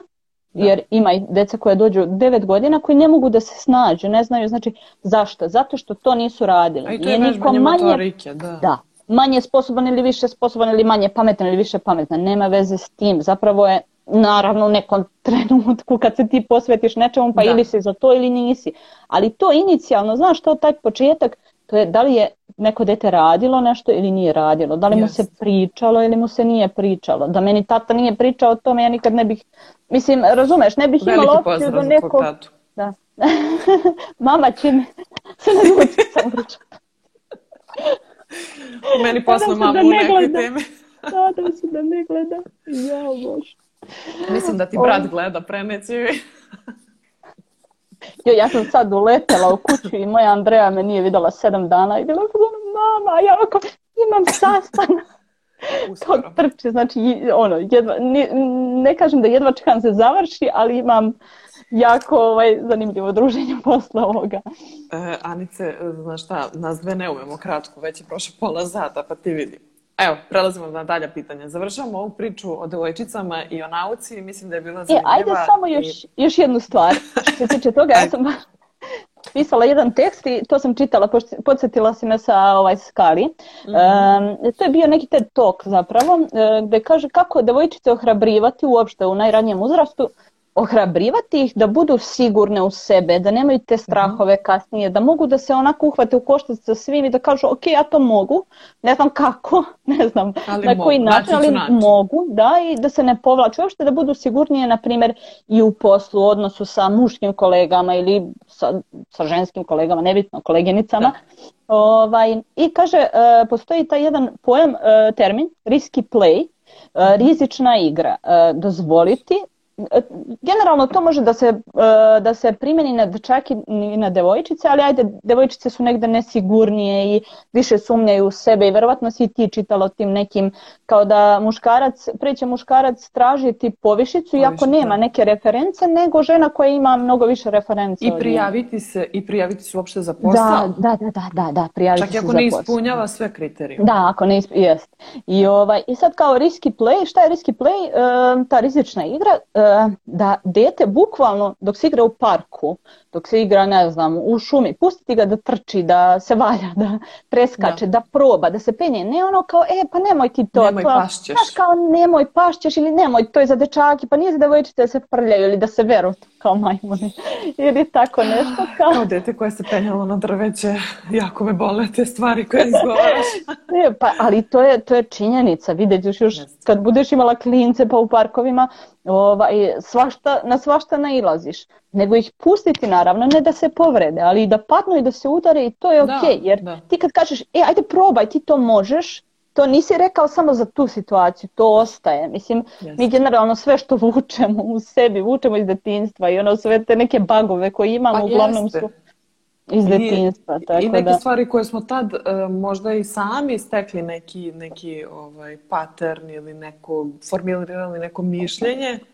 S2: Da. Jer ima i deca koja dođu 9 godina koji ne mogu da se snađu, ne znaju znači zašto, zato što to nisu radili. A i
S1: to je, niko manje, motorike,
S2: da. da. Manje sposoban ili više sposoban ili manje pametan ili više pametan, nema veze s tim. Zapravo je naravno u nekom trenutku kad se ti posvetiš nečemu pa da. ili si za to ili nisi. Ali to inicijalno, znaš to taj početak To je da li je neko dete radilo nešto ili nije radilo, da li mu se pričalo ili mu se nije pričalo. Da meni tata nije pričao o tome, ja nikad ne bih, mislim, razumeš, ne bih Veliki imala opciju do nekog... Da. da. Mama će me... Se da ne ljuti, sam pričala.
S1: Meni
S2: posla mamu da ne gleda.
S1: teme. Nadam
S2: se da ne gleda. Ja, Bože.
S1: Mislim da ti brat ovaj- gleda, preneći mi.
S2: Jo, ja sam sad uletela u kuću i moja Andreja me nije videla sedam dana i bila mama, ja ovako imam sastanak. Uskoro. Kao trči, znači, ono, jedva, ne, ne, kažem da jedva čekam da se završi, ali imam jako ovaj, zanimljivo druženje posle ovoga.
S1: E, Anice, znaš šta, nas dve ne umemo kratko, već je prošlo pola zata, pa ti vidi. Evo, prelazimo na dalja pitanja. Završavamo ovu priču o devojčicama i o nauci. Mislim da je bila zanimljiva. E,
S2: ajde samo još, i... još jednu stvar. Što se tiče toga, ja sam pisala jedan tekst i to sam čitala, podsjetila si me sa ovaj Skali. Mm-hmm. E, to je bio neki TED talk zapravo, e, gde kaže kako devojčice ohrabrivati uopšte u najranijem uzrastu ohrabrivati ih da budu sigurne u sebe, da nemaju te mhm. strahove kasnije, da mogu da se onako uhvate u koštac sa svim i da kažu ok, ja to mogu, ne znam kako, ne znam ali na koji način, ali način. mogu, da, i da se ne povlače, uopšte da budu sigurnije, na primjer, i u poslu, u odnosu sa muškim kolegama ili sa, sa ženskim kolegama, nebitno, koleginicama. Da. Ovaj, I kaže, e, postoji taj jedan pojam, e, termin, risky play, e, mhm. rizična igra. Dozvoliti generalno to može da se, e, da se primjeni na dečake i na devojčice, ali ajde, devojčice su negde nesigurnije i više sumnjaju u sebe i verovatno si ti čitala tim nekim, kao da muškarac, preće muškarac tražiti povišicu, iako nema da. neke reference, nego žena koja ima mnogo više reference.
S1: I prijaviti se, i prijaviti se uopšte za da,
S2: posao. Da, da, da, da, da, prijaviti Čak se
S1: ako ne ispunjava sve kriterije.
S2: Da, ako ne ispunjava, jest. I, ovaj, I sad kao risky play, šta je risky play? E, ta rizična igra, e, Eh, da dete bukvalno dok se igra u parku dok se igra, ne znam, u šumi, pustiti ga da trči, da se valja, da preskače, da, da proba, da se penje. Ne ono kao, e, pa nemoj ti to.
S1: Nemoj
S2: pa,
S1: pašćeš. Znaš
S2: kao, nemoj pašćeš ili nemoj, to je za dečaki, pa nije za devojčice da se prljaju ili da se veru kao majmune. ili tako nešto kao...
S1: Kao dete koje se penjalo na drveće, jako me bole te stvari koje izgovaraš.
S2: ne, pa, ali to je, to je činjenica, vidjet još, još yes. kad budeš imala klince pa u parkovima, ovaj, svašta, na svašta nailaziš nego ih pustiti naravno, ne da se povrede, ali da padnu i da se udare i to je ok, da, jer da. ti kad kažeš, e ajde probaj, ti to možeš, to nisi rekao samo za tu situaciju, to ostaje. Mislim, yes. mi generalno sve što vučemo u sebi, vučemo iz detinstva i ono sve te neke bagove koje imamo pa uglavnom jeste. su iz detinstva. I, tako I
S1: neke da. stvari koje smo tad uh, možda i sami stekli neki, neki ovaj, pattern ili neko, formulirali neko mišljenje. Okay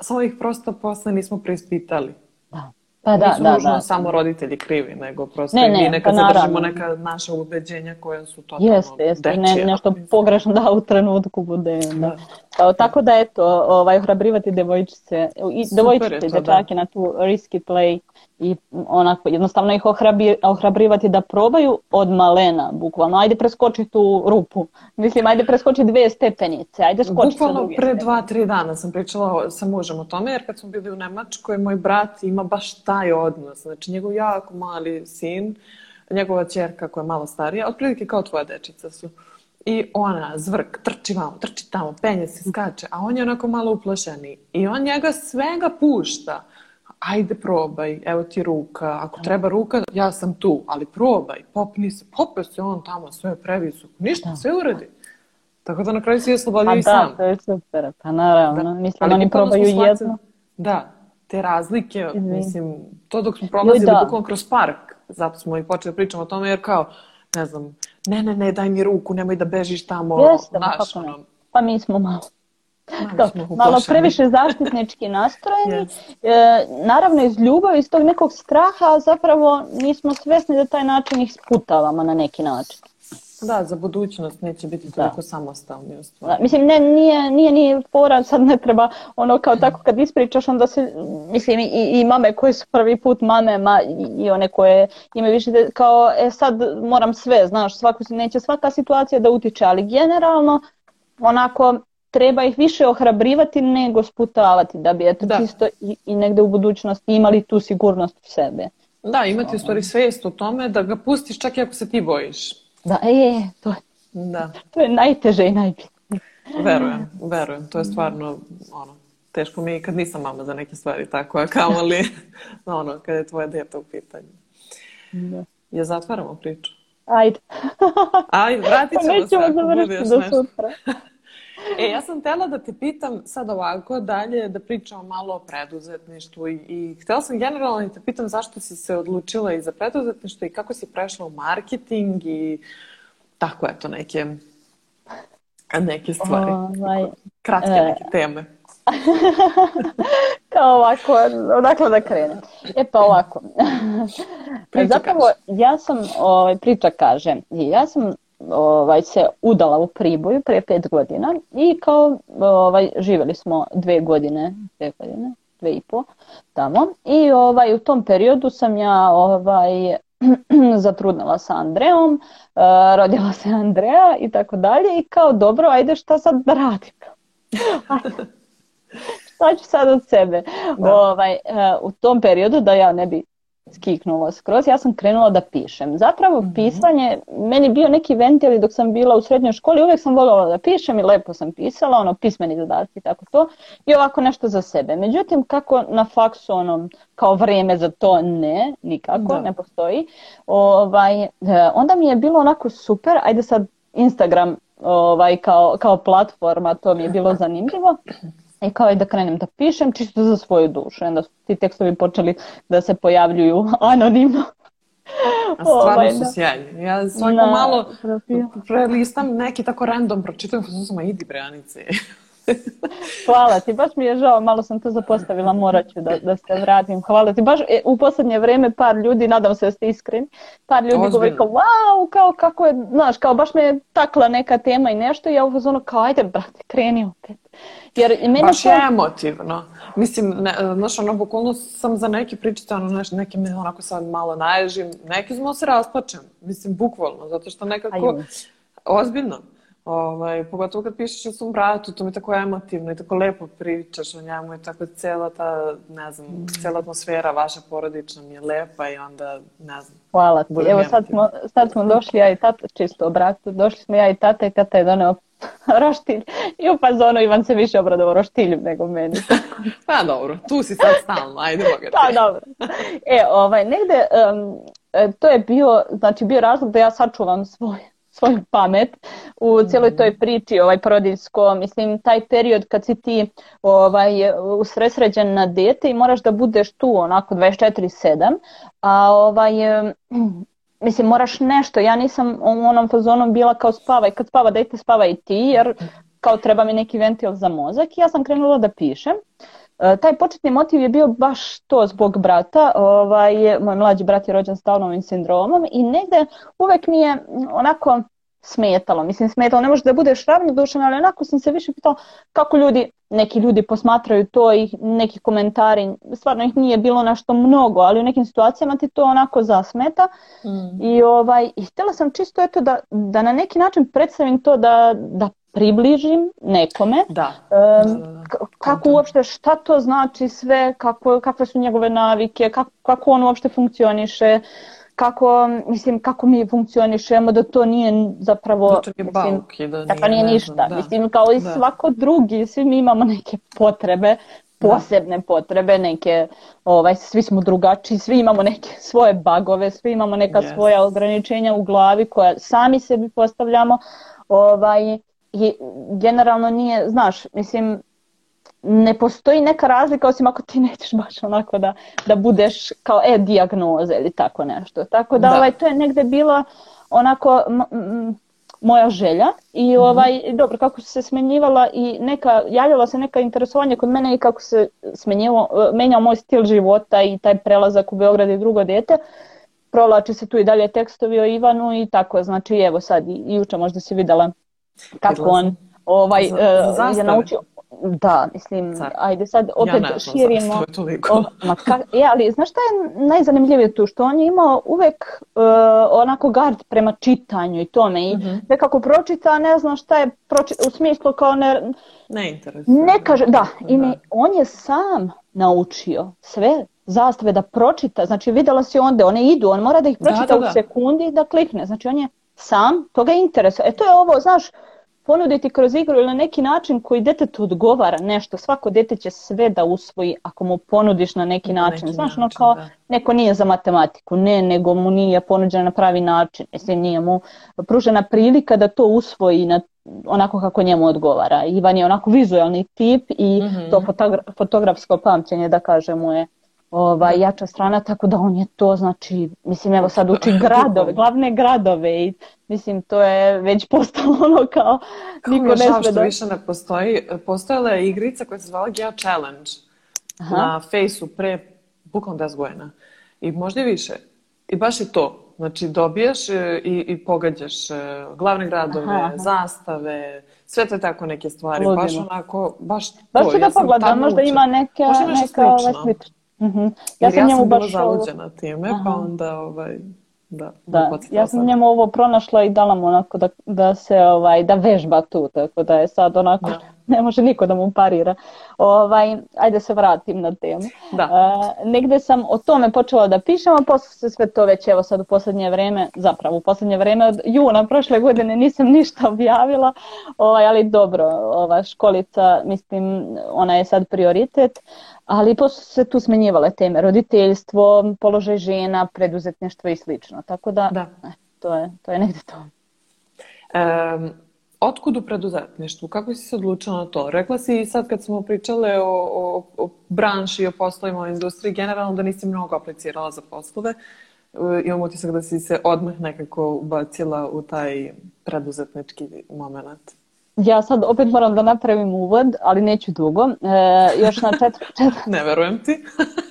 S1: sa ovih prosto posle nismo preispitali. Da. Pa da, Nisu da, nužno da. samo roditelji krivi, nego prosto ne, ne, i mi pa nekad pa zadržimo neka naša ubeđenja koja su totalno jeste,
S2: jeste, dečija. Ne, nešto pogrešno da u trenutku bude. Da. da. Pa tako da eto, ovaj, ohrabrivati devojčice, i devojčice, da. dečake da. na tu risky play i onako jednostavno ih ohrabri, ohrabrivati da probaju od malena, bukvalno, ajde preskoči tu rupu, mislim ajde preskoči dve stepenice, ajde skoči
S1: Bukvalno pre dva, tri dana sam pričala sa mužem o tome, jer kad smo bili u Nemačkoj, moj brat ima baš taj odnos, znači njegov jako mali sin, njegova čerka koja je malo starija, otprilike kao tvoja dečica su. I ona, zvrk, trči vamo, trči tamo, penje se, skače, a on je onako malo uplašeni. I on njega svega pušta ajde probaj, evo ti ruka, ako da. treba ruka, ja sam tu, ali probaj, popni se, popio se on tamo, sve previsok, ništa, da. sve uradi. Tako da na kraju si je slobodio pa i da, sam. Pa da,
S2: to je super, pa naravno, da. mislim, ali oni probaju slavce, jedno.
S1: Da, te razlike, Izvim. mislim, to dok smo prolazili bukvalno kroz park, zato smo i počeli pričamo o tome, jer kao, ne znam, ne, ne, ne, daj mi ruku, nemoj da bežiš tamo,
S2: Jeste, znaš, pa, ono, pa mi smo malo Malo, smo malo previše zaštitnički nastrojeni. Yes. E, naravno iz ljubavi, iz tog nekog straha, a zapravo nismo svesni da taj način ih sputavamo na neki način.
S1: Da, za budućnost neće biti da. toliko da. samostalni Da,
S2: mislim, ne, nije, nije, nije fora, sad ne treba ono kao mhm. tako kad ispričaš, onda se, mislim, i, i mame koje su prvi put mame, ma, i one koje imaju više, kao, e sad moram sve, znaš, svaku, neće svaka situacija da utiče, ali generalno, onako, treba ih više ohrabrivati nego sputavati da bi eto da. čisto i, i negde u budućnosti imali tu sigurnost u sebe.
S1: Da, imati u stvari svijest o tome da ga pustiš čak i ako se ti bojiš.
S2: Da, e, je, to je, da. to je najteže i najbitnije.
S1: Verujem, verujem. To je stvarno ono, teško mi kad nisam mama za neke stvari tako, a li, ono, kad je tvoje dete u pitanju. Da. Ja zatvaramo priču?
S2: Ajde.
S1: Ajde, vratit
S2: ćemo pa se ako bude Do sutra.
S1: E, ja sam tela da te pitam sad ovako dalje, da pričamo malo o preduzetništvu i, i htela sam generalno da te pitam zašto si se odlučila i za preduzetništvo i kako si prešla u marketing i tako eto neke neke stvari. Ovaj, Kratke e... neke teme.
S2: Kao ovako, odakle da krenem? E pa ovako. Priča Zapravo, kaže. ja sam, ovaj, priča kaže, ja sam ovaj, se udala u Priboju pre pet godina i kao ovaj, živjeli smo dve godine, dve godine, dve i po tamo i ovaj, u tom periodu sam ja ovaj, zatrudnala sa Andreom, eh, rodila se Andrea i tako dalje i kao dobro, ajde šta sad da radim? šta ću sad od sebe? Da. Ovaj, eh, u tom periodu da ja ne bi skiknulo skroz, ja sam krenula da pišem. Zapravo mm-hmm. pisanje, meni bio neki ventil dok sam bila u srednjoj školi, uvijek sam voljela da pišem i lepo sam pisala, ono, pismeni dodatci i tako to, i ovako nešto za sebe. Međutim, kako na faksu, ono, kao vrijeme za to ne, nikako, da. ne postoji, ovaj, e, onda mi je bilo onako super, ajde sad Instagram ovaj, kao, kao platforma, to mi je bilo zanimljivo i e, kao i da krenem da pišem čisto za svoju dušu. Onda su ti tekstovi počeli da se pojavljuju anonimno.
S1: A stvarno ovaj, su da. sjajni. Ja svako malo prelistam neki tako random pročitam, pa idi bre, Anice.
S2: Hvala ti, baš mi je žao, malo sam to zapostavila, morat ću da, da se vratim. Hvala ti, baš e, u poslednje vreme par ljudi, nadam se da ste iskreni, par ljudi Ozbiljno. govori kao, wow, kao kako je, znaš, kao baš me je takla neka tema i nešto i ja u ono kao, ajde brate, kreni opet.
S1: Jer meni baš je emotivno. Mislim, ne, znaš, ono, bukvalno sam za neki pričita, ono, znaš, neki mi onako sad malo naježim, neki smo se rasplačem, mislim, bukvalno, zato što nekako, Ajum. ozbiljno, Ovaj, pogotovo kad pišeš o svom bratu, to mi je tako emotivno i tako lepo pričaš o njemu i tako cela ta, ne znam, mm. cela atmosfera vaša porodična mi je lepa i onda, ne znam.
S2: Hvala ti. Evo sad smo, sad smo došli ja i tata, čisto o bratu, došli smo ja i tata i tata je doneo roštilj i u fazonu Ivan se više obradovao roštiljem nego meni.
S1: pa dobro, tu si sad stalno, ajde mogu Pa
S2: dobro. E, ovaj, negde, um, to je bio, znači bio razlog da ja sačuvam svoje svoju pamet u cijeloj toj mhm. priči ovaj porodiljsko, mislim taj period kad si ti ovaj, usresređen na dete i moraš da budeš tu onako 24-7, a ovaj, mislim moraš nešto, ja nisam u onom fazonu bila kao spavaj, kad spava dete spava i ti jer mhm. kao treba mi neki ventil za mozak i ja sam krenula da pišem. E, taj početni motiv je bio baš to zbog brata, ovaj, moj mlađi brat je rođen s Downovim sindromom i negde uvek mi je onako smetalo, mislim smetalo, ne može da budeš ravnodušan, ali onako sam se više pitao kako ljudi, neki ljudi posmatraju to i neki komentari, stvarno ih nije bilo našto mnogo, ali u nekim situacijama ti to onako zasmeta mm. i ovaj, i htjela sam čisto eto da, da na neki način predstavim to da, da približim nekome da. Um, kako uopšte, šta to znači sve, kako, kakve su njegove navike, kako, kako on uopšte funkcioniše, kako, mislim, kako mi funkcionišemo da to nije zapravo... Da to nije mislim, bauki, da, da nije, da nije ništa. Da. Mislim, kao i da. svako drugi, svi mi imamo neke potrebe, da. posebne da. potrebe, neke, ovaj, svi smo drugačiji, svi imamo neke svoje bagove, svi imamo neka yes. svoja ograničenja u glavi koja sami sebi postavljamo, ovaj, je, generalno nije, znaš, mislim, ne postoji neka razlika osim ako ti nećeš baš onako da, da budeš kao e-diagnoze ili tako nešto. Tako da, da. Ovaj, to je negde bila onako moja želja i mhm. ovaj, mm -hmm. dobro, kako se smenjivala i neka, javljala se neka interesovanja kod mene i kako se smenjivo, menjao moj stil života i taj prelazak u Beograd i drugo dete, provlači se tu i dalje tekstovi o Ivanu i tako, znači evo sad i juče možda si videla Kako on ovaj, za, za e, je naučio... Da, mislim, Car. ajde sad opet ja širimo. Zastav,
S1: toliko. O,
S2: ma ka, ja, e, ali znaš šta je najzanimljivije tu? Što on je imao uvek uh, onako gard prema čitanju i tome. I uh-huh. nekako pročita, ne znam šta je proči, u smislu kao ne... Ne Ne kaže, da. I ne, da. on je sam naučio sve zastave da pročita. Znači vidjela si onda, one idu, on mora da ih da, pročita da, da, da. u sekundi da klikne. Znači on je sam, to ga interesuje. E to je ovo, znaš, ponuditi kroz igru ili na neki način koji detetu odgovara nešto. Svako dete će sve da usvoji ako mu ponudiš na neki način. Neki Znaš, način, no kao da. neko nije za matematiku, ne, nego mu nije ponuđena na pravi način. Mislim, nije mu pružena prilika da to usvoji na onako kako njemu odgovara. Ivan je onako vizualni tip i mm -hmm. to fotografsko pamćenje, da kažemo, je ovaj, jača strana, tako da on je to, znači, mislim, evo sad uči gradove, glavne gradove i mislim, to je već postalo ono kao, kao niko ne
S1: sme da... više
S2: ne
S1: postoji, postojala je igrica koja se zvala Geo Challenge Aha. na fejsu pre bukvalno 10 godina i možda i više. I baš je to, Znači, dobijaš e, i, i pogađaš e, glavne gradove, aha, aha. zastave, sve te tako neke stvari. Ludino. Baš onako, baš to. Baš
S2: ću da ja pogledam, možda ima neka, možda
S1: neka slično. Ovaj Mhm. Ja sam, ja njemu sam baš bila zaluđena time, pa Aha. pa onda ovaj, da.
S2: da. Ja sam njemu ovo pronašla i dala mu onako da, da se ovaj, da vežba tu, tako da je sad onako da ne može niko da mu parira. Ovaj, ajde se vratim na temu. Da. E, negde sam o tome počela da pišem, a posle se sve to već, evo sad u poslednje vreme, zapravo u poslednje vreme od juna prošle godine nisam ništa objavila, ovaj, ali dobro, ova školica, mislim, ona je sad prioritet, ali posle se tu smenjivale teme, roditeljstvo, položaj žena, preduzetništvo i slično, tako da, da. Eh, to, je, to je negde to. Um,
S1: Otkud u preduzetništvu? Kako si se odlučila na to? Rekla si i sad kad smo pričale o, o, o branši i o poslovima, o industriji, generalno da nisi mnogo aplicirala za poslove. E, imam utisak da si se odmah nekako ubacila u taj preduzetnički moment.
S2: Ja sad opet moram da napravim uvod, ali neću dugo. E, još na četvr...
S1: četvr... ne verujem ti.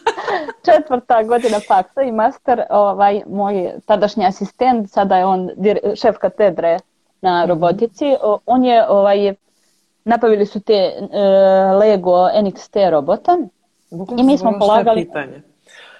S2: četvrta godina faksa i master, ovaj, moj tadašnji asistent, sada je on šef katedre na robotici. On je, ovaj, napravili su te e, Lego NXT robota Bukla i mi smo polagali... pitanje.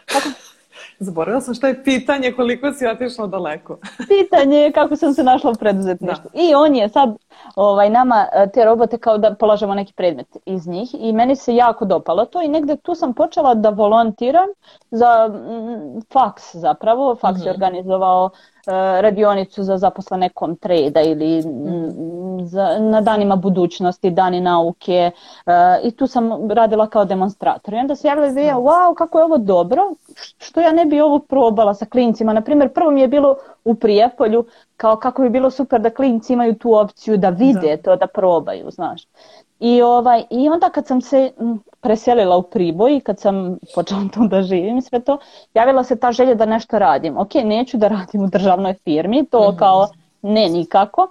S1: Zaboravila sam šta je pitanje koliko si otišla daleko.
S2: pitanje je kako sam se našla u preduzetništvu. Da. I on je sad ovaj, nama e, te robote kao da polažemo neki predmet iz njih i meni se jako dopalo to i negde tu sam počela da volontiram za m, faks zapravo. Faks mm-hmm. je mhm. organizovao E, radionicu za zaposlene treda ili za, na danima budućnosti, dani nauke e, i tu sam radila kao demonstrator. I onda se javila ideja, wow, kako je ovo dobro, što ja ne bi ovo probala sa klincima. Naprimjer, prvo mi je bilo u Prijepolju, kao kako bi bilo super da klinci imaju tu opciju da vide da. to, da probaju, znaš. I, ovaj, I onda kad sam se preselila u Priboj i kad sam počela tu da živim sve to, javila se ta želja da nešto radim. Ok, neću da radim u državnoj firmi, to mm-hmm. kao ne nikako.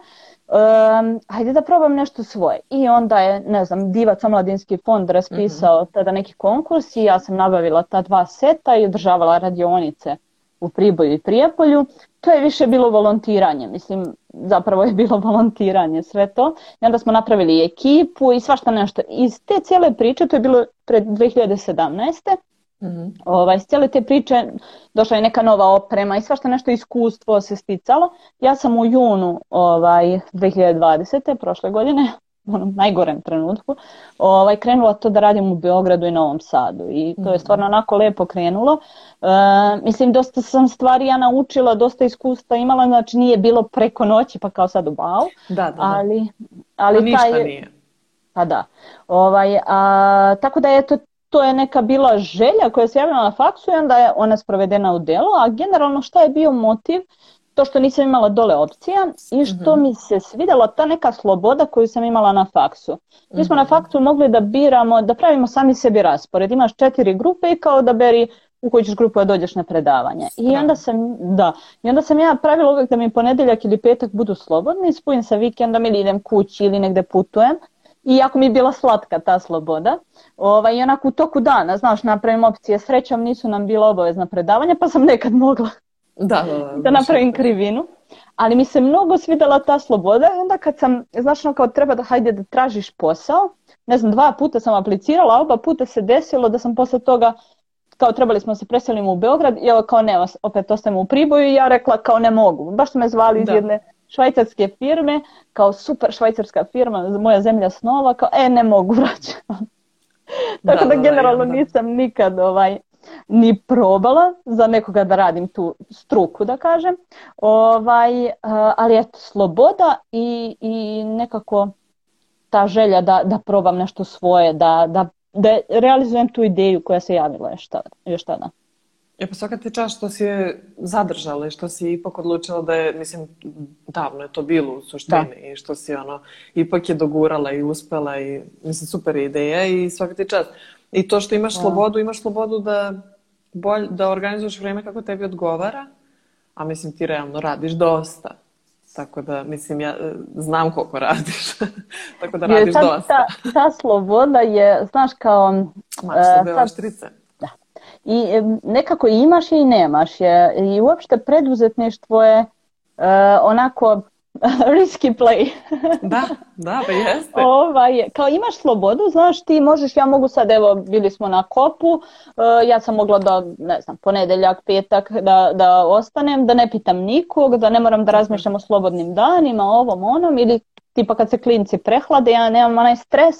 S2: Um, hajde da probam nešto svoje. I onda je, ne znam, Divac omladinski fond raspisao mm-hmm. tada neki konkurs i ja sam nabavila ta dva seta i održavala radionice u Priboju i Prijepolju, to je više bilo volontiranje, mislim, zapravo je bilo volontiranje sve to. I onda smo napravili ekipu i svašta nešto. Iz te cijele priče, to je bilo pred 2017. Mm -hmm. ovaj, s cijele te priče došla je neka nova oprema i svašta nešto iskustvo se sticalo. Ja sam u junu ovaj, 2020. prošle godine onom najgorem trenutku, ovaj, krenula to da radim u Beogradu i Novom Sadu i to je mhm. stvarno onako lepo krenulo. E, mislim, dosta sam stvari ja naučila, dosta iskustva imala, znači nije bilo preko noći pa kao sad u bau,
S1: da, da, da. ali... ali pa ništa taj, nije.
S2: Pa da. Ovaj, a, tako da eto, to je neka bila želja koja se javila na faksu i onda je ona sprovedena u delo, a generalno šta je bio motiv? to što nisam imala dole opcija i što mm -hmm. mi se svidjela ta neka sloboda koju sam imala na faksu. Mi smo mm -hmm. na mhm. faksu mogli da biramo, da pravimo sami sebi raspored. Imaš četiri grupe i kao da beri u koju ćeš grupu da dođeš na predavanje. I da. onda sam, da, i onda sam ja pravila uvijek da mi ponedeljak ili petak budu slobodni, spujem sa vikendom ili idem kući ili negde putujem. I jako mi je bila slatka ta sloboda. Ovaj, I onako u toku dana, znaš, napravim opcije. Srećom nisu nam bila obavezna predavanja, pa sam nekad mogla
S1: da, da, da,
S2: da, da napravim što... krivinu. Ali mi se mnogo svidela ta sloboda i onda kad sam, znaš, ono kao treba da hajde da tražiš posao, ne znam, dva puta sam aplicirala, oba puta se desilo da sam posle toga kao trebali smo da se preselimo u Beograd i evo kao ne, opet ostajemo u Priboju i ja rekla kao ne mogu. Baš su me zvali iz da. jedne švajcarske firme, kao super švajcarska firma, moja zemlja snova, kao e ne mogu vraćam. Tako da, da, da generalno ja, nisam nikad ovaj, ni probala za nekoga da radim tu struku, da kažem. Ovaj, eh, ali eto, sloboda i, i nekako ta želja da, da probam nešto svoje, da, da, da realizujem tu ideju koja se javila još tada. Još tada.
S1: E pa svaka ti čast što si je zadržala i što si ipak odlučila da je, mislim, davno je to bilo u suštini da. i što si ono, ipak je dogurala i uspela i, mislim, super ideja i svaka ti čast. I to što imaš da. slobodu, imaš slobodu da, bolj, da organizuješ vreme kako tebi odgovara, a mislim ti realno radiš dosta. Tako da, mislim, ja e, znam koliko radiš. Tako da radiš je, ta, dosta.
S2: ta, ta sloboda je, znaš, kao...
S1: Mač e, uh, oštrice.
S2: Da. I nekako imaš je i nemaš je. I uopšte preduzetništvo je uh, onako risky play.
S1: da, da, pa jeste.
S2: Ovaj, kao imaš slobodu, znaš, ti možeš, ja mogu sad, evo, bili smo na kopu, uh, ja sam mogla da, ne znam, ponedeljak, petak, da, da ostanem, da ne pitam nikog, da ne moram da razmišljam o slobodnim danima, ovom, onom, ili tipa kad se klinci prehlade, ja nemam onaj stres,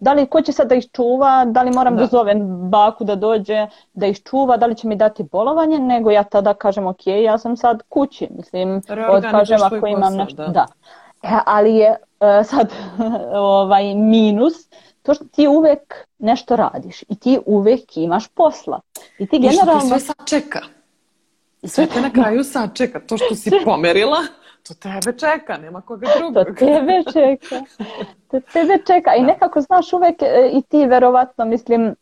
S2: Da li, ko će sad da ih čuva, da li moram da, da zovem baku da dođe da ih čuva, da li će mi dati bolovanje, nego ja tada kažem ok, ja sam sad kući, mislim, odkažem ako imam posao, nešto. Da. da. E, ali je e, sad ovaj minus to što ti uvek nešto radiš i ti uvek imaš posla. I ti generalno... I što
S1: te sve sačeka. Sve te na kraju sačeka. To što si pomerila to tebe čeka, nema koga drugog.
S2: To tebe čeka. To tebe čeka. I da. nekako, znaš, uvek e, i ti verovatno, mislim,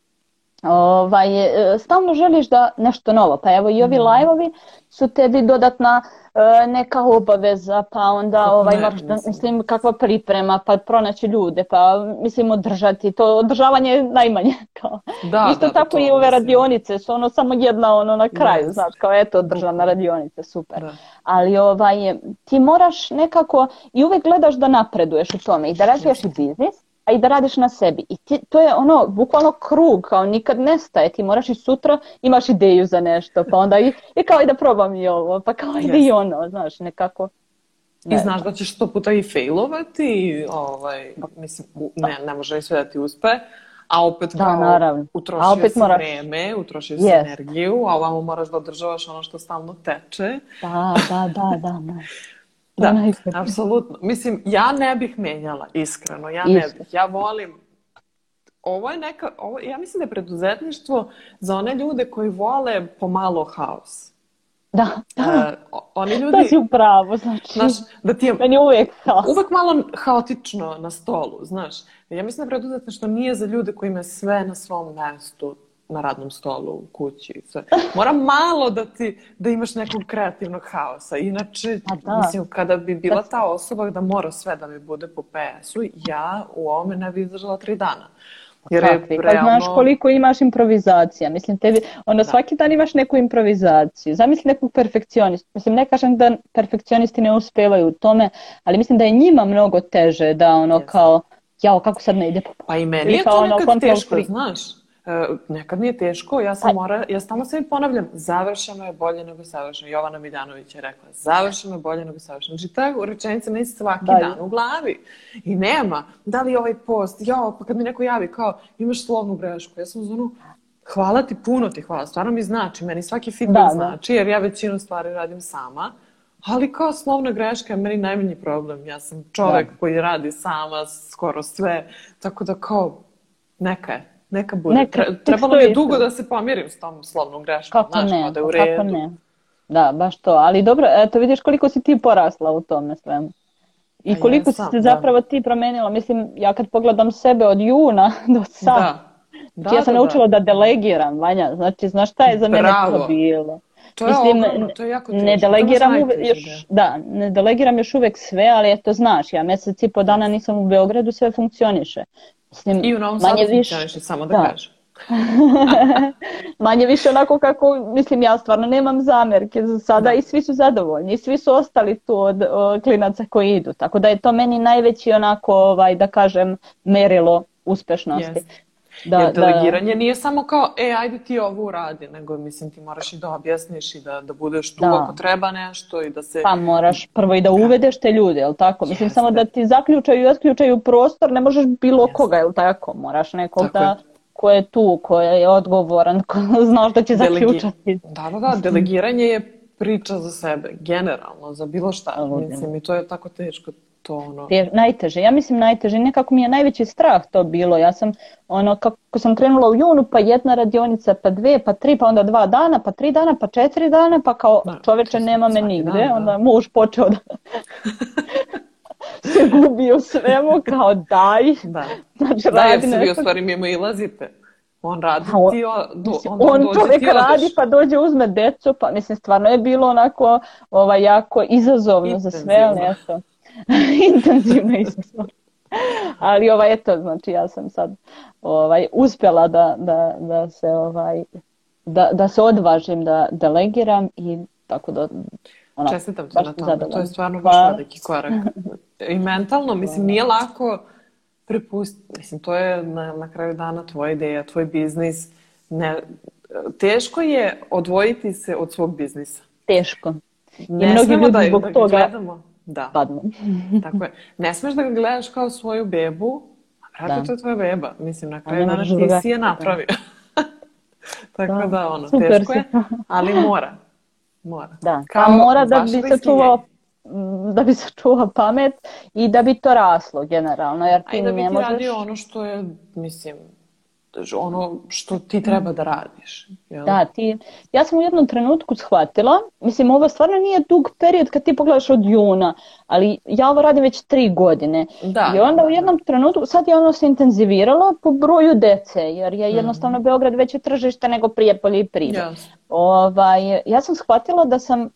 S2: ovaj, e, stalno želiš da nešto novo, pa evo i ovi mm. live su tebi dodatna e, neka obaveza, pa onda ovaj, ne, moraš da, mislim, kakva priprema, pa pronaći ljude, pa mislim održati, to održavanje je najmanje. Kao. Da, Isto da, da tako da, i ove mislim. radionice su ono samo jedna ono na kraju, yes. znaš, kao eto održana radionica, super. Da. Ali ovaj, ti moraš nekako i uvek gledaš da napreduješ u tome i da razvijaš yes. i biznis, a i da radiš na sebi. I ti, to je ono, bukvalno krug, kao nikad nestaje, ti moraš i sutra, imaš ideju za nešto, pa onda i, i kao i da probam i ovo, pa kao yes. i ono, znaš, nekako.
S1: Ne. I znaš da ćeš sto puta i failovati, ovaj, mislim, ne, ne može sve da ti uspe, a opet da, kao, naravno. utrošio a opet si moraš... vreme, utrošio yes. energiju, a ovamo moraš da održavaš ono što stalno teče.
S2: Da, da, da, da.
S1: da. Da, apsolutno. Mislim, ja ne bih menjala, iskreno, ja ne bih. Ja volim, ovo je neka, ovo, ja mislim da je preduzetništvo za one ljude koji vole pomalo haos.
S2: Da. da. E,
S1: oni ljudi...
S2: Da si upravo, znači. Znaš, da ti je, Meni
S1: uvijek
S2: haos. Uvijek
S1: malo haotično na stolu, znaš. Ja mislim da što nije za ljude koji imaju sve na svom mestu na radnom stolu, u kući. Sve. Mora malo da ti, da imaš nekog kreativnog haosa. Inače, pa da. mislim, kada bi bila da. ta osoba da mora sve da mi bude po PS-u, ja u ovome ne bi izdržala tri dana.
S2: Pa Jer je Kakvi, pa realno... znaš koliko imaš improvizacija, mislim tebi, ono da. svaki dan imaš neku improvizaciju, zamisli nekog perfekcionista. mislim ne kažem da perfekcionisti ne uspevaju u tome, ali mislim da je njima mnogo teže da ono yes. kao, jao kako sad ne ide po
S1: Pa i meni je to nekad ono, teško, free. znaš, E, nekad mi je teško, ja sam pa- mora, ja stalno sebi ponavljam, završeno je bolje nego savršeno. Jovana Miljanović je rekla, završeno je bolje nego savršeno. Znači, ta rečenica ne svaki da, da, dan u glavi i nema. Da li ovaj post, jo, pa kad mi neko javi kao, imaš slovnu grešku, ja sam zvonu, hvala ti, puno ti hvala, stvarno mi znači, meni svaki feedback da, da, znači, jer ja većinu stvari radim sama. Ali kao slovna greška je meni najmanji problem. Ja sam čovek da. koji radi sama skoro sve, tako da kao neka je. Neka bude. Neka, trebalo mi je dugo da se pomirim s tom slovnom greškom. Kako znaš, ne, pa da pa u redu. kako ne.
S2: Da, baš to. Ali dobro, eto vidiš koliko si ti porasla u tome svemu. I koliko jesam, si se da. zapravo da. ti promenila. Mislim, ja kad pogledam sebe od juna do sad, da. Znači, da, ja sam da, da. naučila da. da delegiram, Vanja. Znači, znaš šta je za mene Bravo. to bilo?
S1: To je Mislim, ogromno, to je jako
S2: teško. Ne delegiram, uve, još, da, ne delegiram još uvek sve, ali eto znaš, ja mjesec i po dana nisam u Beogradu, sve funkcioniše.
S1: Mislim, I u Novom manje Sadu više, više, samo da, da. kažem.
S2: manje više onako kako, mislim, ja stvarno nemam zamerke za sada da. i svi su zadovoljni i svi su ostali tu od o, klinaca koji idu, tako da je to meni najveći onako, ovaj, da kažem, merilo uspješnosti. Yes.
S1: Da, Jer da. delegiranje da, nije samo kao, e, ajde ti ovo uradi, nego mislim ti moraš i da objasniš i da, da budeš tu da. ako treba nešto i da se...
S2: Pa moraš prvo i da, da. uvedeš te ljude, jel tako? Mislim, Jeste. samo da ti zaključaju i otključaju prostor, ne možeš bilo Jeste. koga, jel tako? Moraš nekog tako da ko je tu, ko je odgovoran, ko zna što će Delegi... zaključati.
S1: Da, da, da, delegiranje je priča za sebe, generalno, za bilo šta. Mislim, i to je tako teško to ono?
S2: najteže, ja mislim najteže, nekako mi je najveći strah to bilo, ja sam ono kako sam krenula u junu pa jedna radionica, pa dve, pa tri, pa onda dva dana, pa tri dana, pa četiri dana, pa kao da, čoveče nema me nigde, dan, da. onda muž počeo da se gubi u svemu, kao daj. Da,
S1: znači, da jer se vi u stvari mimo ilazite. On radi, A on, ti, do, onda on
S2: dođe, čovjek ti radi pa dođe uzme decu, pa mislim stvarno je bilo onako ovaj, jako izazovno Intenzivno. za sve, ali intenzivno isto. Ali ovaj, eto, znači ja sam sad ovaj, uspjela da, da, da se ovaj, da, da se odvažim da delegiram da i tako da
S1: ona, Čestitam ti na tome, to je stvarno baš pa... veliki korak. I mentalno, mislim, nije lako prepustiti, mislim, to je na, na kraju dana tvoja ideja, tvoj biznis. Ne, teško je odvojiti se od svog biznisa.
S2: Teško. I mnogi ljudi da, zbog da
S1: toga gledamo da. padnu. Tako je. Ne smeš da ga gledaš kao svoju bebu, a da. to je tvoja beba. Mislim, na kraju dana ti si je da napravio. Tako da. da, ono, Super teško je, ali mora. Mora.
S2: Da.
S1: Kao
S2: a mora da bi se čuvao da bi se čuva pamet i da bi to raslo generalno. Jer ti a i da
S1: bi
S2: ti možeš...
S1: radio ono što je, mislim, ono što ti treba da radiš. Jel?
S2: Da, ti, ja sam u jednom trenutku shvatila, mislim ovo stvarno nije dug period kad ti pogledaš od juna, ali ja ovo radim već tri godine. Da, I onda u jednom trenutku, sad je ono se intenziviralo po broju dece, jer je mhm. jednostavno mm Beograd veće tržište nego Prijepolje i Pride. Yes. Ovaj, ja sam shvatila da sam uh,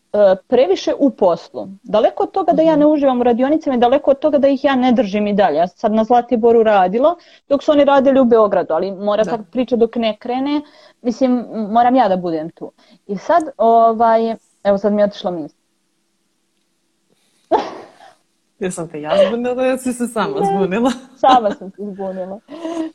S2: previše u poslu. Daleko od toga da ja mhm. ne uživam u radionicama i daleko od toga da ih ja ne držim i dalje. Ja sam sad na Zlatiboru radila, dok su oni radili u Beogradu, ali mora da. ta priča dok ne krene, mislim, moram ja da budem tu. I sad, ovaj, evo sad mi je otišla misla. Jesam
S1: te ja zbunila, ja si se sama zbunila. sama
S2: sam se zbunila.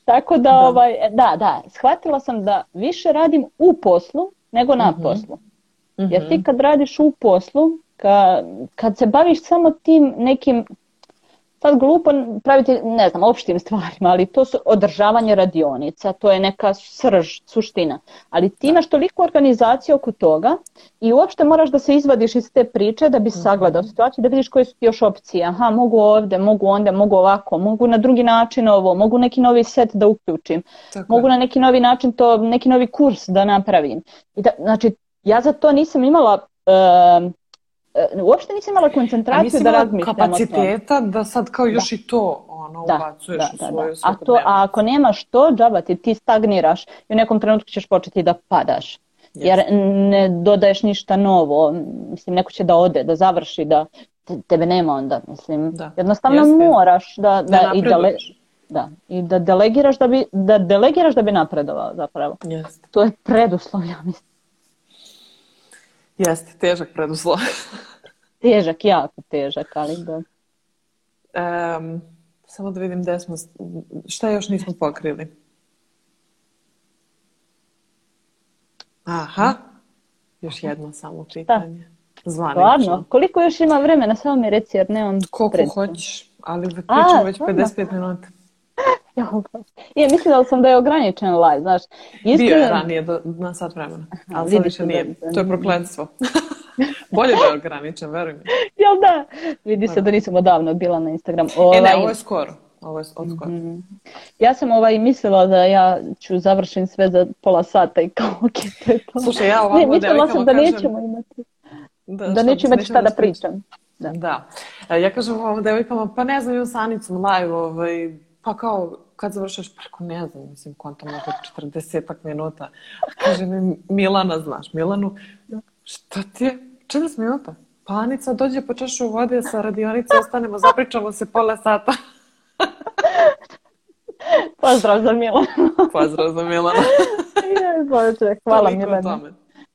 S2: Tako da, da, ovaj, e, da, da, shvatila sam da više radim u poslu nego na mm -hmm. poslu. Mm -hmm. Jer mhm. ti kad radiš u poslu, ka, kad se baviš samo tim nekim sad glupo praviti, ne znam, opštim stvarima, ali to su održavanje radionica, to je neka srž, suština. Ali ti da. imaš toliko organizacije oko toga i uopšte moraš da se izvadiš iz te priče da bi mhm. sagledao situaciju, da vidiš koje su ti još opcije. Aha, mogu ovde, mogu onda, mogu ovako, mogu na drugi način ovo, mogu neki novi set da uključim, Tako. mogu na neki novi način to, neki novi kurs da napravim. I da, znači, ja za to nisam imala... E, E, uopšte nisam imala koncentraciju da razmišljam
S1: kapaciteta da sad kao da. još da. i to ono da, ubacuješ da, u da, da. svoju
S2: da, A, to, a ako nemaš to, džaba ti, ti stagniraš i u nekom trenutku ćeš početi da padaš. Yes. Jer ne dodaješ ništa novo. Mislim, neko će da ode, da završi, da tebe nema onda. Mislim, da. jednostavno yes, moraš da, da, da i dele, da, i da delegiraš da bi, da delegiraš da bi napredovao zapravo. Yes. To je preduslov, ja mislim.
S1: Jeste, težak preduslov.
S2: težak, jako težak, ali da.
S1: Um, samo da vidim gde smo, šta još nismo pokrili. Aha, još jedno samo čitanje. Da. Zvanično. Stvarno,
S2: koliko još ima vremena, samo mi reci jer nemam
S1: Koliko hoćeš, ali pričamo već 55 minuta.
S2: ja mislila da sam da je ograničen live, znaš.
S1: Iskren... Bio je ranije do, na sat vremena, ali sad više da nije. Da, da, to je prokledstvo. Bolje da je ograničen, veruj mi.
S2: Jel da? Vidi Prvo. se da nisam odavno bila na Instagram.
S1: Ovaj... E ne,
S2: ovaj-
S1: ovo je skoro. Ovo je od skoro. Mm-hmm.
S2: Ja sam ovaj mislila da ja ću završim sve za pola sata i kao ok, to je to. Slušaj,
S1: ja
S2: ovako ne, mislila sam da kažem... nećemo imati. Da, da neću imati šta da pričam.
S1: Da. da. E, ja kažem ovom devojkama, pa ne znam, imam Sanicom live, ovaj, pa kao, kad završaš, pa rekao, ne znam, mislim, konta možda 40 minuta. Kaže mi, Milana, znaš, Milanu, šta ti je? 40 minuta. Panica pa dođe po čašu vode sa radionice, ostanemo, zapričamo se pola sata.
S2: Pozdrav za Milana.
S1: Pozdrav za Milana.
S2: Bože, hvala Milana.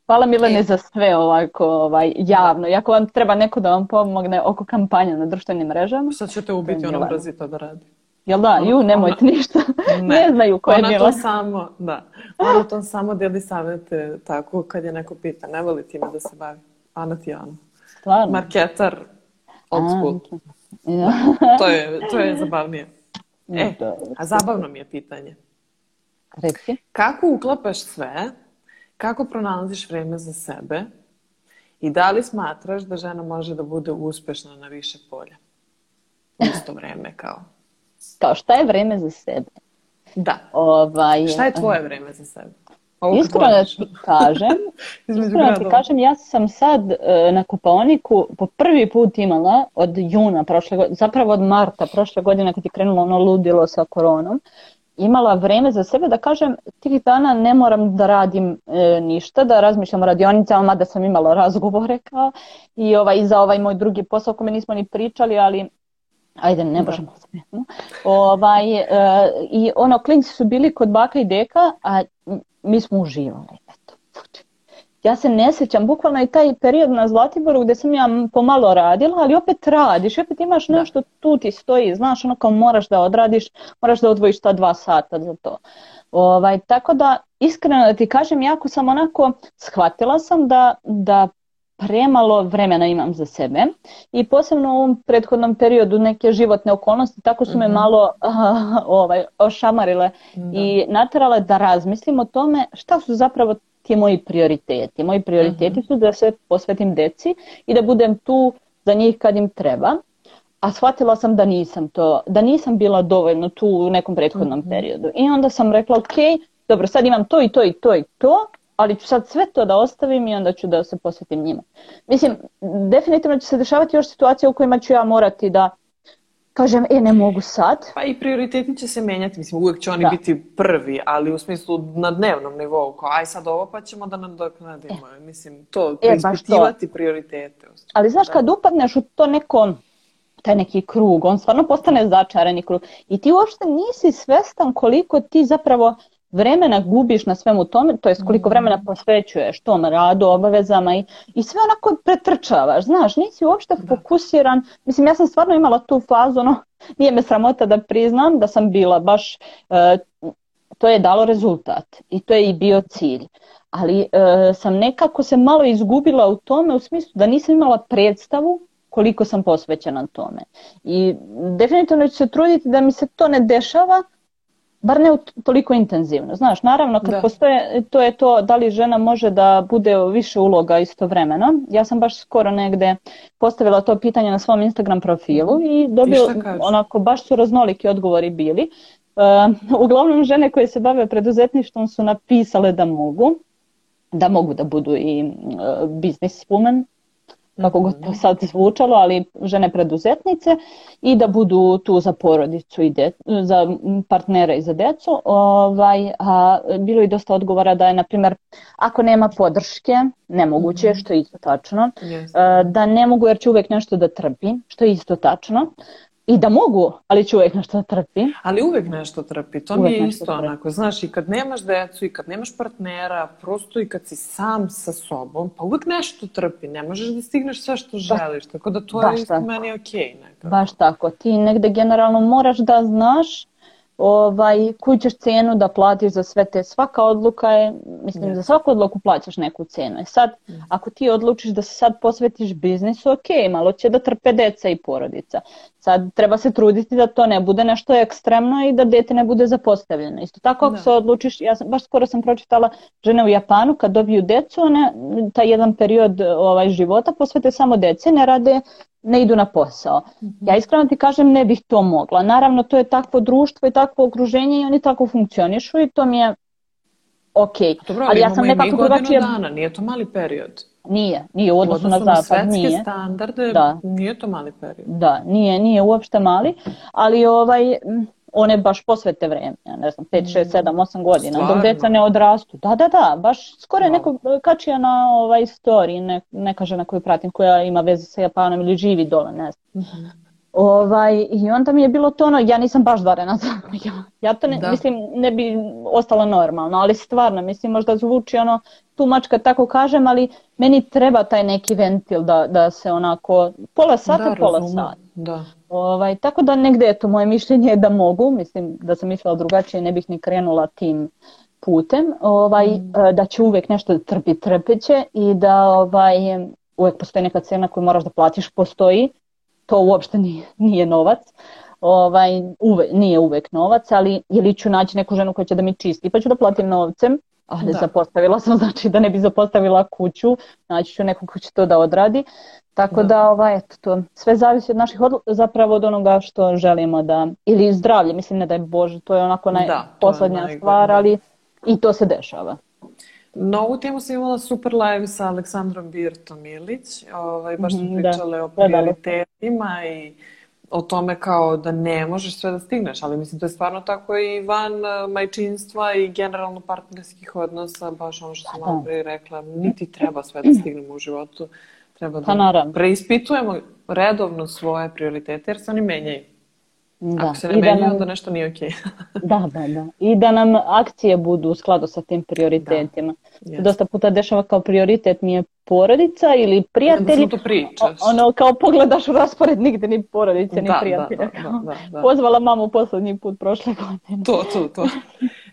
S2: Hvala Milene za sve ovako ovaj, javno. I ako vam treba neko da vam pomogne oko kampanja na društvenim mrežama...
S1: Sad ćete ubiti onom brazita da radi.
S2: Jel da? Ju, nemojte ništa. Ne, ne znaju ko je
S1: ona bila. To samo, da. Ah. Ona to samo deli savete tako kad je neko pita ne voli time da se bavi. Ana ti Ana. Stvarno? Marketar old school. A, ja. to, je, to je zabavnije. E, a zabavno mi je pitanje.
S2: Reci.
S1: Kako uklapaš sve? Kako pronalaziš vreme za sebe? I da li smatraš da žena može da bude uspešna na više polja? U isto vreme kao
S2: kao šta je vreme za sebe?
S1: Da. Ovaj, šta je tvoje vreme za sebe?
S2: Ovo iskreno da, da ti kažem, iskreno da ti kažem, ja sam sad e, na kupaoniku po prvi put imala od juna prošle godine, zapravo od marta prošle godine kad je krenulo ono ludilo sa koronom, imala vreme za sebe da kažem tih dana ne moram da radim e, ništa, da razmišljam o radionicama, da sam imala razgovore kao i, ovaj, za ovaj moj drugi posao o kome nismo ni pričali, ali ajde ne da. možemo no. ovaj, e, i ono klinci su bili kod baka i deka a mi smo uživali eto ja se ne sjećam, bukvalno i taj period na Zlatiboru gde sam ja pomalo radila, ali opet radiš, opet imaš da. nešto tu ti stoji, znaš, ono kao moraš da odradiš, moraš da odvojiš ta dva sata za to. Ovaj, tako da, iskreno da ti kažem, jako sam onako, shvatila sam da, da premalo vremena imam za sebe i posebno u ovom prethodnom periodu neke životne okolnosti tako su me mhm. malo uh, ovaj, ošamarile da. i naterale da razmislim o tome šta su zapravo ti moji prioriteti. Moji prioriteti uh mhm. -huh. su da se posvetim deci i da budem tu za njih kad im treba. A shvatila sam da nisam to, da nisam bila dovoljno tu u nekom prethodnom uh mhm. -huh. periodu. I onda sam rekla ok, dobro sad imam to i to i to i to ali ću sad sve to da ostavim i onda ću da se posvetim njima. Mislim, definitivno će se dešavati još situacija u kojima ću ja morati da kažem, e, ne mogu sad.
S1: Pa i prioriteti će se menjati, mislim, uvek će oni da. biti prvi, ali u smislu na dnevnom nivou, kao aj sad ovo pa ćemo da nadoknadimo, e. mislim, to, e, preispitivati prioritete.
S2: Ali znaš, da. kad upadneš u to neko, taj neki krug, on stvarno postane začarani krug i ti uopšte nisi svestan koliko ti zapravo vremena gubiš na svemu tome, to jest koliko mhm. vremena posvećuješ tom radu, obavezama i, i sve onako pretrčavaš, znaš, nisi uopšte da. fokusiran. Mislim, ja sam stvarno imala tu fazu, ono, nije me sramota da priznam da sam bila baš, e, to je dalo rezultat i to je i bio cilj. Ali e, sam nekako se malo izgubila u tome u smislu da nisam imala predstavu koliko sam posvećena tome. I definitivno ću se truditi da mi se to ne dešava, bar ne toliko intenzivno. Znaš, naravno kad da. postoje, to je to da li žena može da bude više uloga istovremeno. Ja sam baš skoro negde postavila to pitanje na svom Instagram profilu i dobio, onako, baš su raznoliki odgovori bili. Uh, uglavnom žene koje se bave preduzetništvom su napisale da mogu, da mogu da budu i uh, business woman, kako god to mhm. sad zvučalo, ali žene preduzetnice i da budu tu za porodicu i de, za partnera i za decu. Ovaj, a, bilo je dosta odgovora da je, na primjer, ako nema podrške, nemoguće, mhm. što je isto tačno, yes. da ne mogu jer će uvek nešto da trpi, što je isto tačno i da mogu, ali ću uvijek nešto da trpi.
S1: Ali uvek nešto trpi, to uvijek mi isto trpi. onako. Znaš, i kad nemaš decu, i kad nemaš partnera, prosto i kad si sam sa sobom, pa uvek nešto trpi. Ne možeš da stigneš sve što želiš, tako da to je isto meni okej. Okay,
S2: Baš tako, ti negde generalno moraš da znaš ovaj, koju ćeš cenu da platiš za sve te, svaka odluka je, mislim, yes. za svaku odluku plaćaš neku cenu. I e sad, yes. Mm. ako ti odlučiš da se sad posvetiš biznisu, ok, malo će da trpe deca i porodica. Sad, treba se truditi da to ne bude nešto ekstremno i da dete ne bude zapostavljeno. Isto tako, ako no. Da. se odlučiš, ja sam, baš skoro sam pročitala žene u Japanu, kad dobiju decu, one, taj jedan period ovaj, života posvete samo dece, ne rade ne idu na posao. Mhm. Ja iskreno ti kažem ne bih to mogla. Naravno to je takvo društvo i takvo okruženje i oni tako funkcionišu i to mi je ok.
S1: Dobro, ali, ali
S2: ja
S1: sam nekako drugačije... dana, nije to mali period.
S2: Nije, nije u odnosu, u odnosu na
S1: zapad,
S2: na nije.
S1: standarde, da. nije to mali period.
S2: Da, nije, nije uopšte mali, ali ovaj, one baš posvete vreme, ne znam, 5, 6, 7, 8 godina, Stvarno? dok deca ne odrastu. Da, da, da, baš skoro je wow. nekog kačija na ovaj story, ne, kaže na koju pratim koja ima veze sa Japanom ili živi dole, ne znam. Mm -hmm. Ovaj, I onda mi je bilo to ono, ja nisam baš varena ja, ja to ne, da. mislim, ne bi ostala normalno, ali stvarno, mislim, možda zvuči ono tumač kad tako kažem, ali meni treba taj neki ventil da, da se onako, pola sata, da, pola sata.
S1: Da.
S2: Ovaj, tako da negde je to moje mišljenje da mogu, mislim da sam mislila drugačije, ne bih ni krenula tim putem, ovaj, mm. Eh, da će uvek nešto da trpiti, trpit će i da ovaj, uvek postoji neka cena koju moraš da platiš, postoji, to uopšte nije, nije novac, ovaj, uve, nije uvek novac, ali ili ću naći neku ženu koja će da mi čisti, pa ću da platim novcem, ali da. zapostavila sam, znači da ne bi zapostavila kuću, naći ću nekog ko će to da odradi. Tako da, da ovaj, eto, to sve zavisi od naših odluka, zapravo od onoga što želimo da, ili zdravlje, mislim ne da je Bože, to je onako naj, da, poslednja je stvar, da. ali i to se dešava.
S1: Na ovu temu sam imala super live sa Aleksandrom Birtom Ilić. Ovaj, baš smo mhm, da. pričale da. o da, da. prioritetima i o tome kao da ne možeš sve da stigneš, ali mislim to je stvarno tako i van eh, majčinstva i generalno partnerskih odnosa, baš ono što sam malo pre rekla, niti treba sve da stignemo u životu, treba pa da pa, preispitujemo redovno svoje prioritete jer se oni menjaju. Da. Ako se da ne I meni, da nam, onda nešto nije okej.
S2: Okay. da, da, da. I da nam akcije budu u skladu sa tim prioritetima. Da. Yes. Dosta puta dešava kao prioritet mi je porodica ili prijatelji. Da,
S1: da
S2: ono, kao pogledaš u raspored nigde ni porodice, ni da, da, prijatelja. Da, da, Pozvala mamu poslednji put prošle godine.
S1: To, to, to.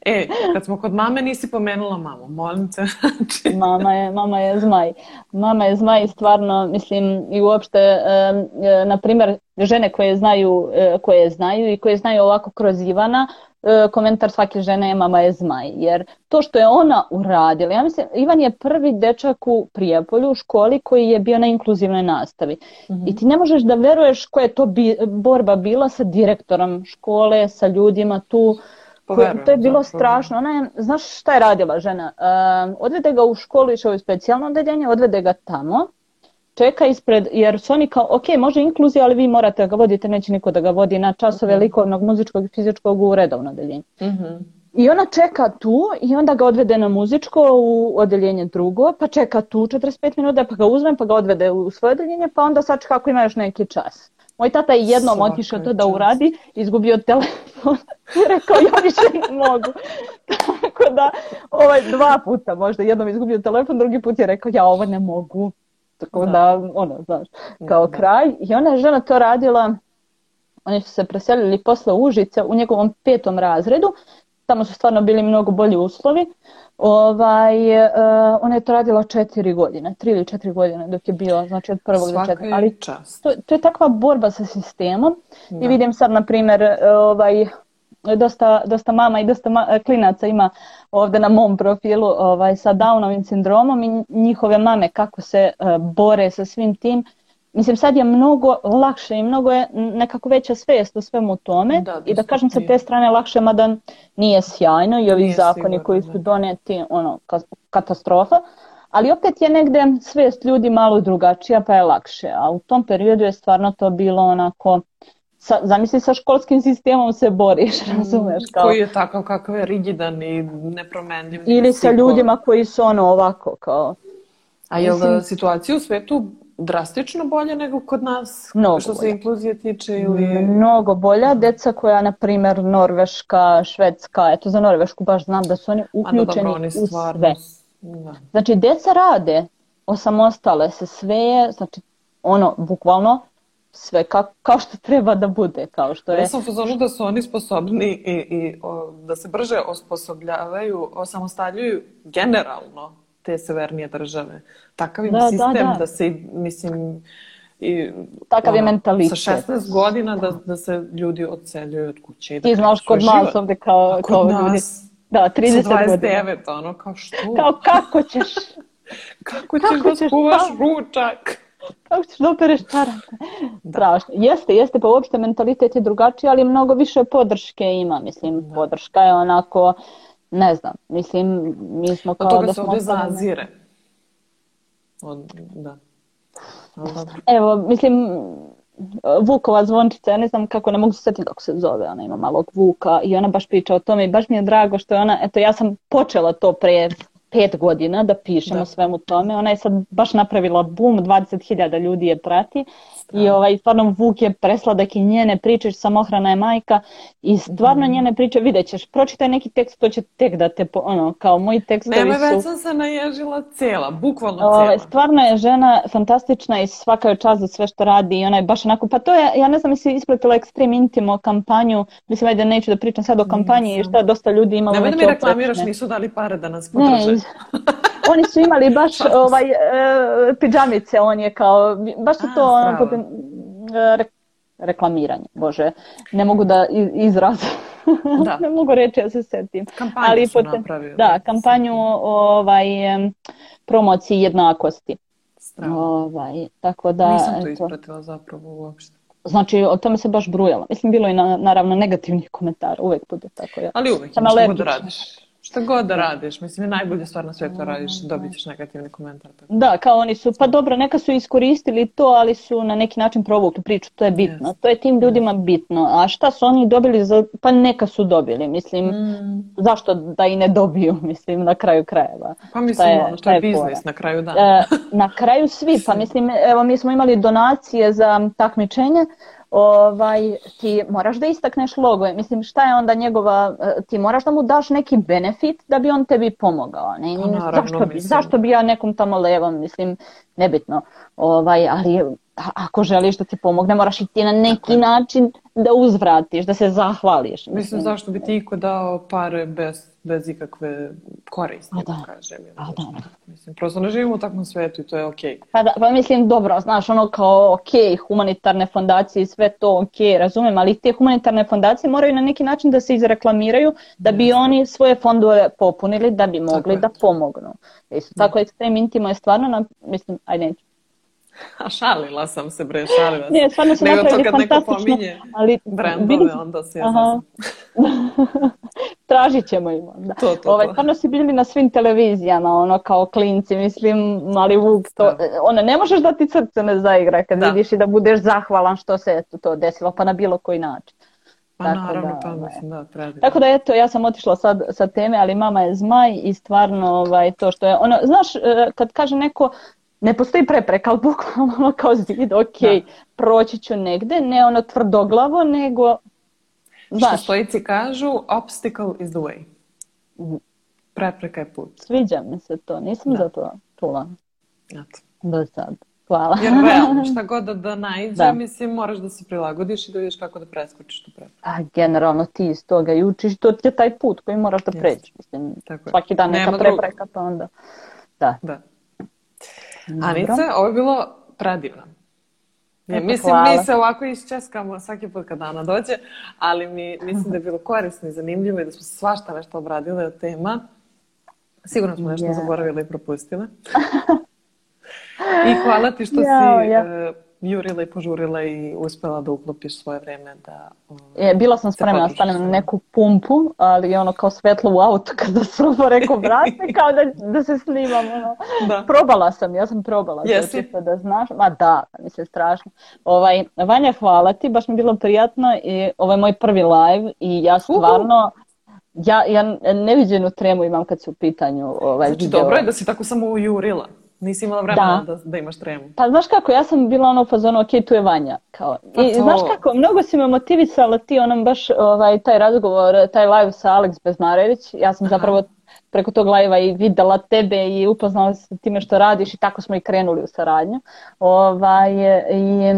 S1: E, kad smo kod mame nisi pomenula mamu, molim
S2: te. Znači... mama, je, mama je zmaj. Mama je zmaj stvarno, mislim, i uopšte, e, na primer, žene koje znaju, e, koje znaju i koje znaju ovako kroz Ivana, e, komentar svake žene je mama je zmaj. Jer to što je ona uradila, ja mislim, Ivan je prvi dečak u Prijepolju u školi koji je bio na inkluzivnoj nastavi. Mm -hmm. I ti ne možeš da veruješ koja je to bi, borba bila sa direktorom škole, sa ljudima tu, Poverujem, pa to je bilo zapravo. Da. strašno. Ona je, znaš šta je radila žena? Uh, odvede ga u školu, išao je u specijalno odeljenje, odvede ga tamo, čeka ispred, jer su oni kao, ok, može inkluzija, ali vi morate da ga vodite, neće niko da ga vodi na časove mm -hmm. likovnog, muzičkog i fizičkog u redovno odeljenje. Mm -hmm. I ona čeka tu i onda ga odvede na muzičko u odeljenje drugo, pa čeka tu 45 minuta, pa ga uzme, pa ga odvede u svoje odeljenje, pa onda sačeka ako ima još neki čas. Moj tata je jednom Svaka otišao to da uradi, izgubio telefon i rekao ja više ne mogu. Tako da ovaj, dva puta možda, jednom izgubio telefon, drugi put je rekao ja ovo ne mogu. Tako da, da ono, znaš, da, kao da, kraj. I ona je žena to radila, oni su se preselili posle Užica u njegovom petom razredu, tamo su stvarno bili mnogo bolji uslovi. Ovaj, uh, ona je to radila četiri godine, tri ili četiri godine dok je bila, znači od prvog Svaka do četiri. Ali čast. To, to je takva borba sa sistemom da. i vidim sad, na primjer, e, ovaj, dosta, dosta mama i dosta ma, e, klinaca ima ovde na mom profilu ovaj, sa Downovim sindromom i njihove mame kako se uh, bore sa svim tim Mislim, sad je mnogo lakše i mnogo je nekako veća svijest u svemu tome da, i da kažem sa te strane lakše, mada nije sjajno i ovi nije zakoni sigurno, koji da. su doneti, ono, katastrofa, ali opet je negdje svest ljudi malo drugačija pa je lakše, a u tom periodu je stvarno to bilo onako, sa, zamisli sa školskim sistemom se boriš, mm, razumeš? Kao...
S1: Koji je takav kakav je rigidan i nepromenljiv.
S2: Ili sa ljudima koji su ono ovako kao...
S1: A jel da Mislim... situaciju u svetu drastično bolje nego kod nas Mnogo što bolje. se inkluzije tiče ili
S2: Mnogo bolja deca koja na primjer Norveška, Švedska, eto za Norvešku baš znam da su oni da, uključeni dobro, oni u sve. Da. Znači deca rade, osamostale se sve, je, znači ono bukvalno sve ka, kao što treba da bude, kao što je.
S1: Ja sam pozorila da su oni sposobni i, i o, da se brže osposobljavaju, osamostaljuju generalno te severnije države. Takav im da, da sistem da, da. da se, mislim,
S2: i, Takav ono, je mentalitet.
S1: Sa 16 godina da, da se ljudi odseljuju od kuće. I
S2: da
S1: Ti
S2: znaš
S1: kod
S2: nas ovde kao, A kao
S1: ljudi. Nas, da, 30 29, godina. ono, kao što?
S2: Kao kako ćeš?
S1: kako ćeš kako da ćeš, skuvaš da? ručak?
S2: Kako ćeš da opereš da. Strašno. Jeste, jeste, pa uopšte mentalitet je drugačiji, ali mnogo više podrške ima, mislim. Da. Podrška je onako... Uh, ne znam, mislim, mi smo kao Od toga da se
S1: ovdje zazire. Od, da.
S2: Evo, mislim, Vukova zvončica, ja ne znam kako, ne mogu se sjetiti kako se zove, ona ima malog Vuka i ona baš priča o tome i baš mi je drago što je ona, eto ja sam počela to pre pet godina da pišem da. o svemu tome, ona je sad baš napravila bum, 20.000 ljudi je prati Da. I ovaj, stvarno Vuk je presladak i njene priče, samohrana je majka i stvarno mm. njene priče vidjet ćeš. Pročitaj neki tekst, to će tek da te, ono, kao moji tekstovi
S1: Nema, su... već sam se naježila cela, bukvalno cela. Ovaj,
S2: stvarno je žena fantastična i svaka je čast za sve što radi i ona je baš onako, pa to je, ja ne znam, jesi ispratila Extreme Intimo kampanju, mislim, ajde, neću da pričam sad o kampanji i šta dosta ljudi ima...
S1: Nemoj da mi reklamiraš, nisu dali pare da nas potraže.
S2: oni su imali baš ovaj, e, pidžamice, on je kao, baš su to A, ono, potem, re, reklamiranje, bože, ne mogu da izraz, da. ne mogu reći ja da se setim. Kampanju
S1: Ali su potem,
S2: napravili. Da, kampanju ovaj, promociji jednakosti. Strava. Ovaj, tako da,
S1: Nisam to eto. ispratila zapravo uopšte.
S2: Znači, o tome se baš brujalo. Mislim, bilo je na, naravno negativnih komentara, uvek bude tako. Ja.
S1: Ali uvek, Sam nešto da radiš. Šta god da radiš, mislim je najbolje stvar na svijetu da radiš, dobit ćeš negativni komentar.
S2: Tako. Da, kao oni su, pa dobro, neka su iskoristili to, ali su na neki način provukli priču, to je bitno, yes. to je tim ljudima bitno. A šta su oni dobili, za, pa neka su dobili, mislim, mm. zašto da i ne dobiju, mislim, na kraju krajeva.
S1: Pa mislim, je, ono, to je, je biznis na kraju dana. E,
S2: na kraju svi, pa mislim, evo mi smo imali donacije za takmičenje, ovaj, ti moraš da istakneš logo. Mislim, šta je onda njegova, eh, ti moraš da mu daš neki benefit da bi on tebi pomogao. Ne? Pa, naravno, zašto, bi, zašto bi ja nekom tamo levom, mislim, nebitno. Ovaj, ali ako želiš da ti pomogne, moraš i ti na neki način da uzvratiš, da se zahvališ.
S1: Mislim, mislim zašto bi ti iko dao pare bez, bez ikakve korisno, da, da kažem. A da, da. Mislim, prosto ne živimo u takvom svetu i to je okej.
S2: Okay. Pa, da, pa mislim, dobro, znaš, ono kao okej, okay, humanitarne fondacije i sve to okej, okay, razumem, ali te humanitarne fondacije moraju na neki način da se izreklamiraju da bi yes. oni svoje fondove popunili da bi mogli tako da je. pomognu. Isto da. tako, da. Intimo je stvarno, na, mislim, ajde, neću
S1: A šalila sam se, bre, šalila sam. Ne, stvarno su Nego to kad neko pominje ali, brendove, bili... onda se ja
S2: Tražit ćemo im onda. To, to, ovaj, stvarno su bili na svim televizijama, ono, kao klinci, mislim, mali Vuk, to, e, ono, ne možeš da ti srce ne zaigra kad da. vidiš i da budeš zahvalan što se to desilo, pa na bilo koji način.
S1: Pa tako naravno, da, pa ovaj. mislim, da, pravi.
S2: Tako da, eto, ja sam otišla sad sa teme, ali mama je zmaj i stvarno ovaj, to što je, ono, znaš, e, kad kaže neko, ne postoji prepreka, ali bukvalno ono kao zid, ok, da. proći ću negde, ne ono tvrdoglavo, nego...
S1: Znaš. Što stojici kažu, obstacle is the way. Prepreka je put.
S2: Sviđa mi se to, nisam da. za to čula. Eto. Do sad. Hvala.
S1: Jer realno, pa šta god da, da najde, da. mislim, moraš da se prilagodiš i da vidiš kako da preskočiš tu
S2: prepreku. A generalno ti iz toga i učiš, to ti je taj put koji moraš da pređeš. Mislim, Tako je. svaki dan neka Nema prepreka, pa onda... Da. da.
S1: Anica, ovo je bilo predivno. Ne, mislim, hvala. mi se ovako iščeskamo svaki put kad Ana dođe, ali mi, mislim da je bilo korisno i zanimljivo i da smo svašta nešto obradile od tema. Sigurno smo nešto yeah. zaboravile i propustile. I hvala ti što yeah, si yeah jurila i požurile i uspela da uklopiš svoje vreme da...
S2: Um, je, bila sam spremna da stanem na neku pumpu, ali ono kao svetlo u auto kada sam rekao vrati, kao da, da se snimam. Ono. Da. Probala sam, ja sam probala. Jesi? Da, da znaš, ma da, mi se strašno. Ovaj, Vanja, hvala ti, baš mi bilo prijatno i ovo je moj prvi live i ja stvarno... Uhu. Ja, ja neviđenu tremu imam kad su u pitanju ovaj, Znači, video.
S1: dobro
S2: je
S1: da si tako samo ujurila. Nisi imala vremena da. da, da imaš
S2: tremu. Pa znaš kako, ja sam bila ono u fazonu, ok, tu je Vanja. Kao, pa I to... znaš kako, mnogo si me motivisala ti onam baš ovaj, taj razgovor, taj live sa Alex Bezmarević. Ja sam Aha. zapravo preko tog live-a i videla tebe i upoznala se time što radiš i tako smo i krenuli u saradnju. Ovaj, i,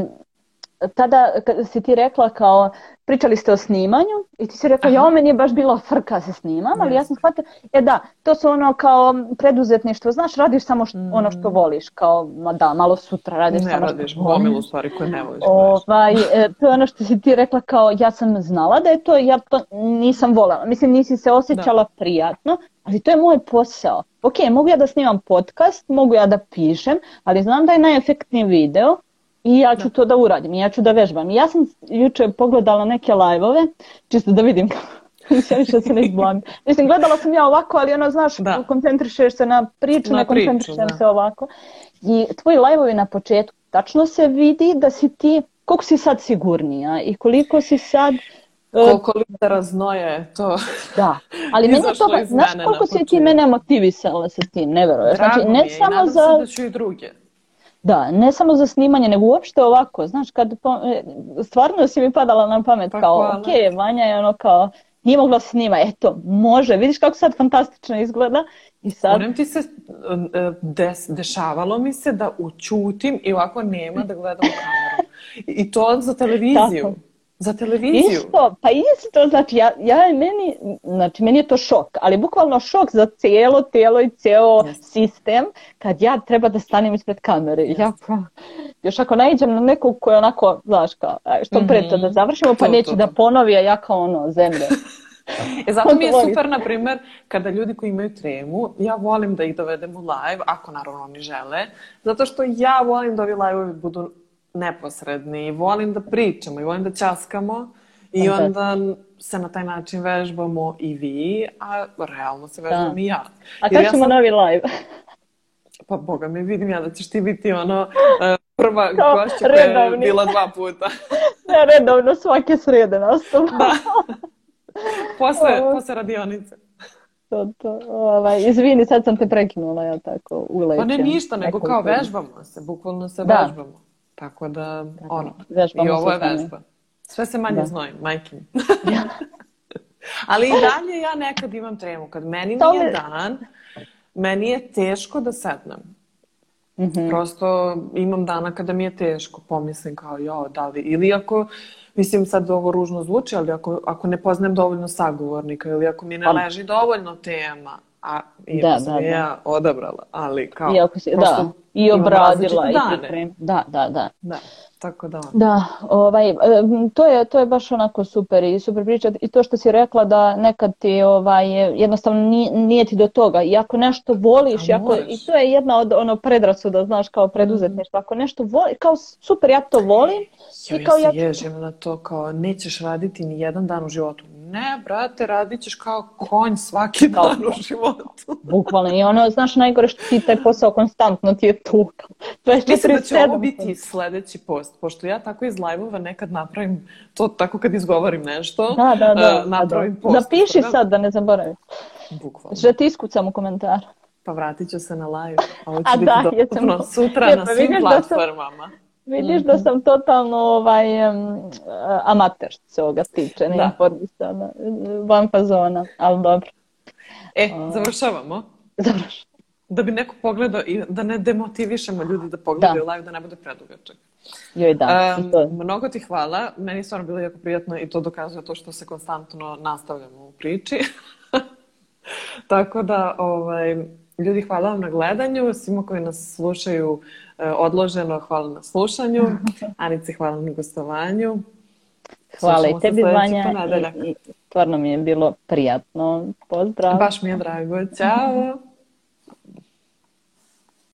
S2: tada kada si ti rekla kao, pričali ste o snimanju i ti si rekla, Aha. jo, meni je baš bilo frka se snimam, ali yes. ja sam shvatila, e da, to su ono kao preduzetništvo, znaš, radiš samo što, mm. ono što voliš, kao, ma da, malo sutra radiš
S1: ne
S2: samo
S1: radiš, što voliš. Ne stvari koje ne voliš.
S2: Ovaj, e, to je ono što si ti rekla kao, ja sam znala da je to, ja to nisam volela, mislim, nisi se osjećala da. prijatno, ali to je moj posao. Ok, mogu ja da snimam podcast, mogu ja da pišem, ali znam da je najefektniji video I ja ću da. to da uradim, ja ću da vežbam. I ja sam juče pogledala neke live čisto da vidim ja više se ne izblam. Mislim, gledala sam ja ovako, ali ono, znaš, da. koncentrišeš se na priču, na ne koncentrišem da. se ovako. I tvoji live na početku, tačno se vidi da si ti, koliko si sad sigurnija i koliko si sad... E,
S1: koliko litera znoje to.
S2: Da, ali meni to, znaš koliko si ti mene motivisala sa tim, neverojatno. Znači, ne
S1: mi je,
S2: samo i nadam za... se da ću
S1: i druge.
S2: Da, ne samo za snimanje, nego uopšte ovako, znaš, kad e, stvarno si mi padala na pamet pa, kao, hvala. ok, Vanja je ono kao, nije mogla da snima, eto, može, vidiš kako sad fantastično izgleda. I sad... Moram
S1: ti se, e, e, des, dešavalo mi se da učutim i ovako nema da gledam kameru. I to za televiziju. Tako. Za televiziju?
S2: Isto, pa isto, znači, ja, ja meni, znači, meni je to šok, ali bukvalno šok za cijelo telo i cijelo yes. sistem, kad ja treba da stanem ispred kamere. Yes. Ja, još ako naiđem na nekog koji je onako, znaš, kao, što mm pre to da mhm. završimo, pa to, neće to. da ponovi, a ja kao ono, zemlje.
S1: E, zato mi je super, na primjer, kada ljudi koji imaju tremu, ja volim da ih dovedem u live, ako naravno oni žele, zato što ja volim da ovi live budu neposredni i volim da pričamo i volim da ćaskamo i onda se na taj način vežbamo i vi, a realno se vežbam da. i ja.
S2: A kad ja ćemo sam... novi live?
S1: Pa boga mi vidim ja da ćeš ti biti ono e, prva Kao, gošća koja je bila dva puta.
S2: ne, redovno svake srede nastup. da.
S1: Posle, posle radionice.
S2: To, to. Ovaj, izvini, sad sam te prekinula, ja tako
S1: ulećem. Pa ne ništa, nego kao vežbamo se, bukvalno se da. vežbamo. Tako da, Tako, ono, da, i ovo je vežba. Sve se manje da. znojim, majke ja. Da. Ali i dalje ja nekad imam tremu. Kad meni to nije je... dan, meni je teško da sednem. Mm -hmm. Prosto imam dana kada mi je teško, pomislim kao jo, da li, ili ako, mislim sad ovo ružno zvuči, ali ako, ako ne poznajem dovoljno sagovornika ili ako mi ne leži dovoljno tema, a i da, sam da, da, ja odabrala, ali kao...
S2: Iako si, da, i obradila i pripremila. Da, da,
S1: da. da. Tako da.
S2: Da, ovaj, e, to, je, to je baš onako super i super priča i to što si rekla da nekad ti ovaj, jednostavno nije, nije ti do toga i ako nešto voliš i, ako, i to je jedna od ono predrasuda znaš kao mhm. preduzetništvo, ako nešto voliš kao super ja to volim
S1: jo, i kao ja, ja ću... na to kao nećeš raditi ni jedan dan u životu ne, brate, radit ćeš kao konj svaki da, dan u životu.
S2: Bukvalno, i ono, znaš, najgore što ti taj posao konstantno ti je tu.
S1: Mislim da će ovo biti sljedeći post nažalost, pošto ja tako iz live-ova nekad napravim to tako kad izgovorim nešto. Da, da, da. Uh, e, napravim
S2: da, da.
S1: post.
S2: Napiši da, sad da ne zaboravim. Bukvalno. Znači da ti iskucam u komentar.
S1: Pa vratit ću se na live. A ovo će A biti da, ja sam... sutra je, pa na svim platformama.
S2: Da sam... Vidiš da sam da mhm. totalno ovaj, um, amater se ovoga tiče, ne da. informisana, van fazona, ali dobro.
S1: E, ovaj. završavamo. Završavamo da bi neko pogledao i da ne demotivišemo ljudi da pogledaju da. live, da ne bude predugačak.
S2: Joj, da. Um, to...
S1: Mnogo ti hvala. Meni je stvarno bilo jako prijatno i to dokazuje to što se konstantno nastavljamo u priči. Tako da, ovaj, ljudi, hvala vam na gledanju. Svima koji nas slušaju e, odloženo, hvala na slušanju. Anici, hvala na gostovanju.
S2: Hvala Slušamo i tebi, Vanja. I, I, stvarno mi je bilo prijatno. Pozdrav.
S1: Baš mi je drago. Ćao.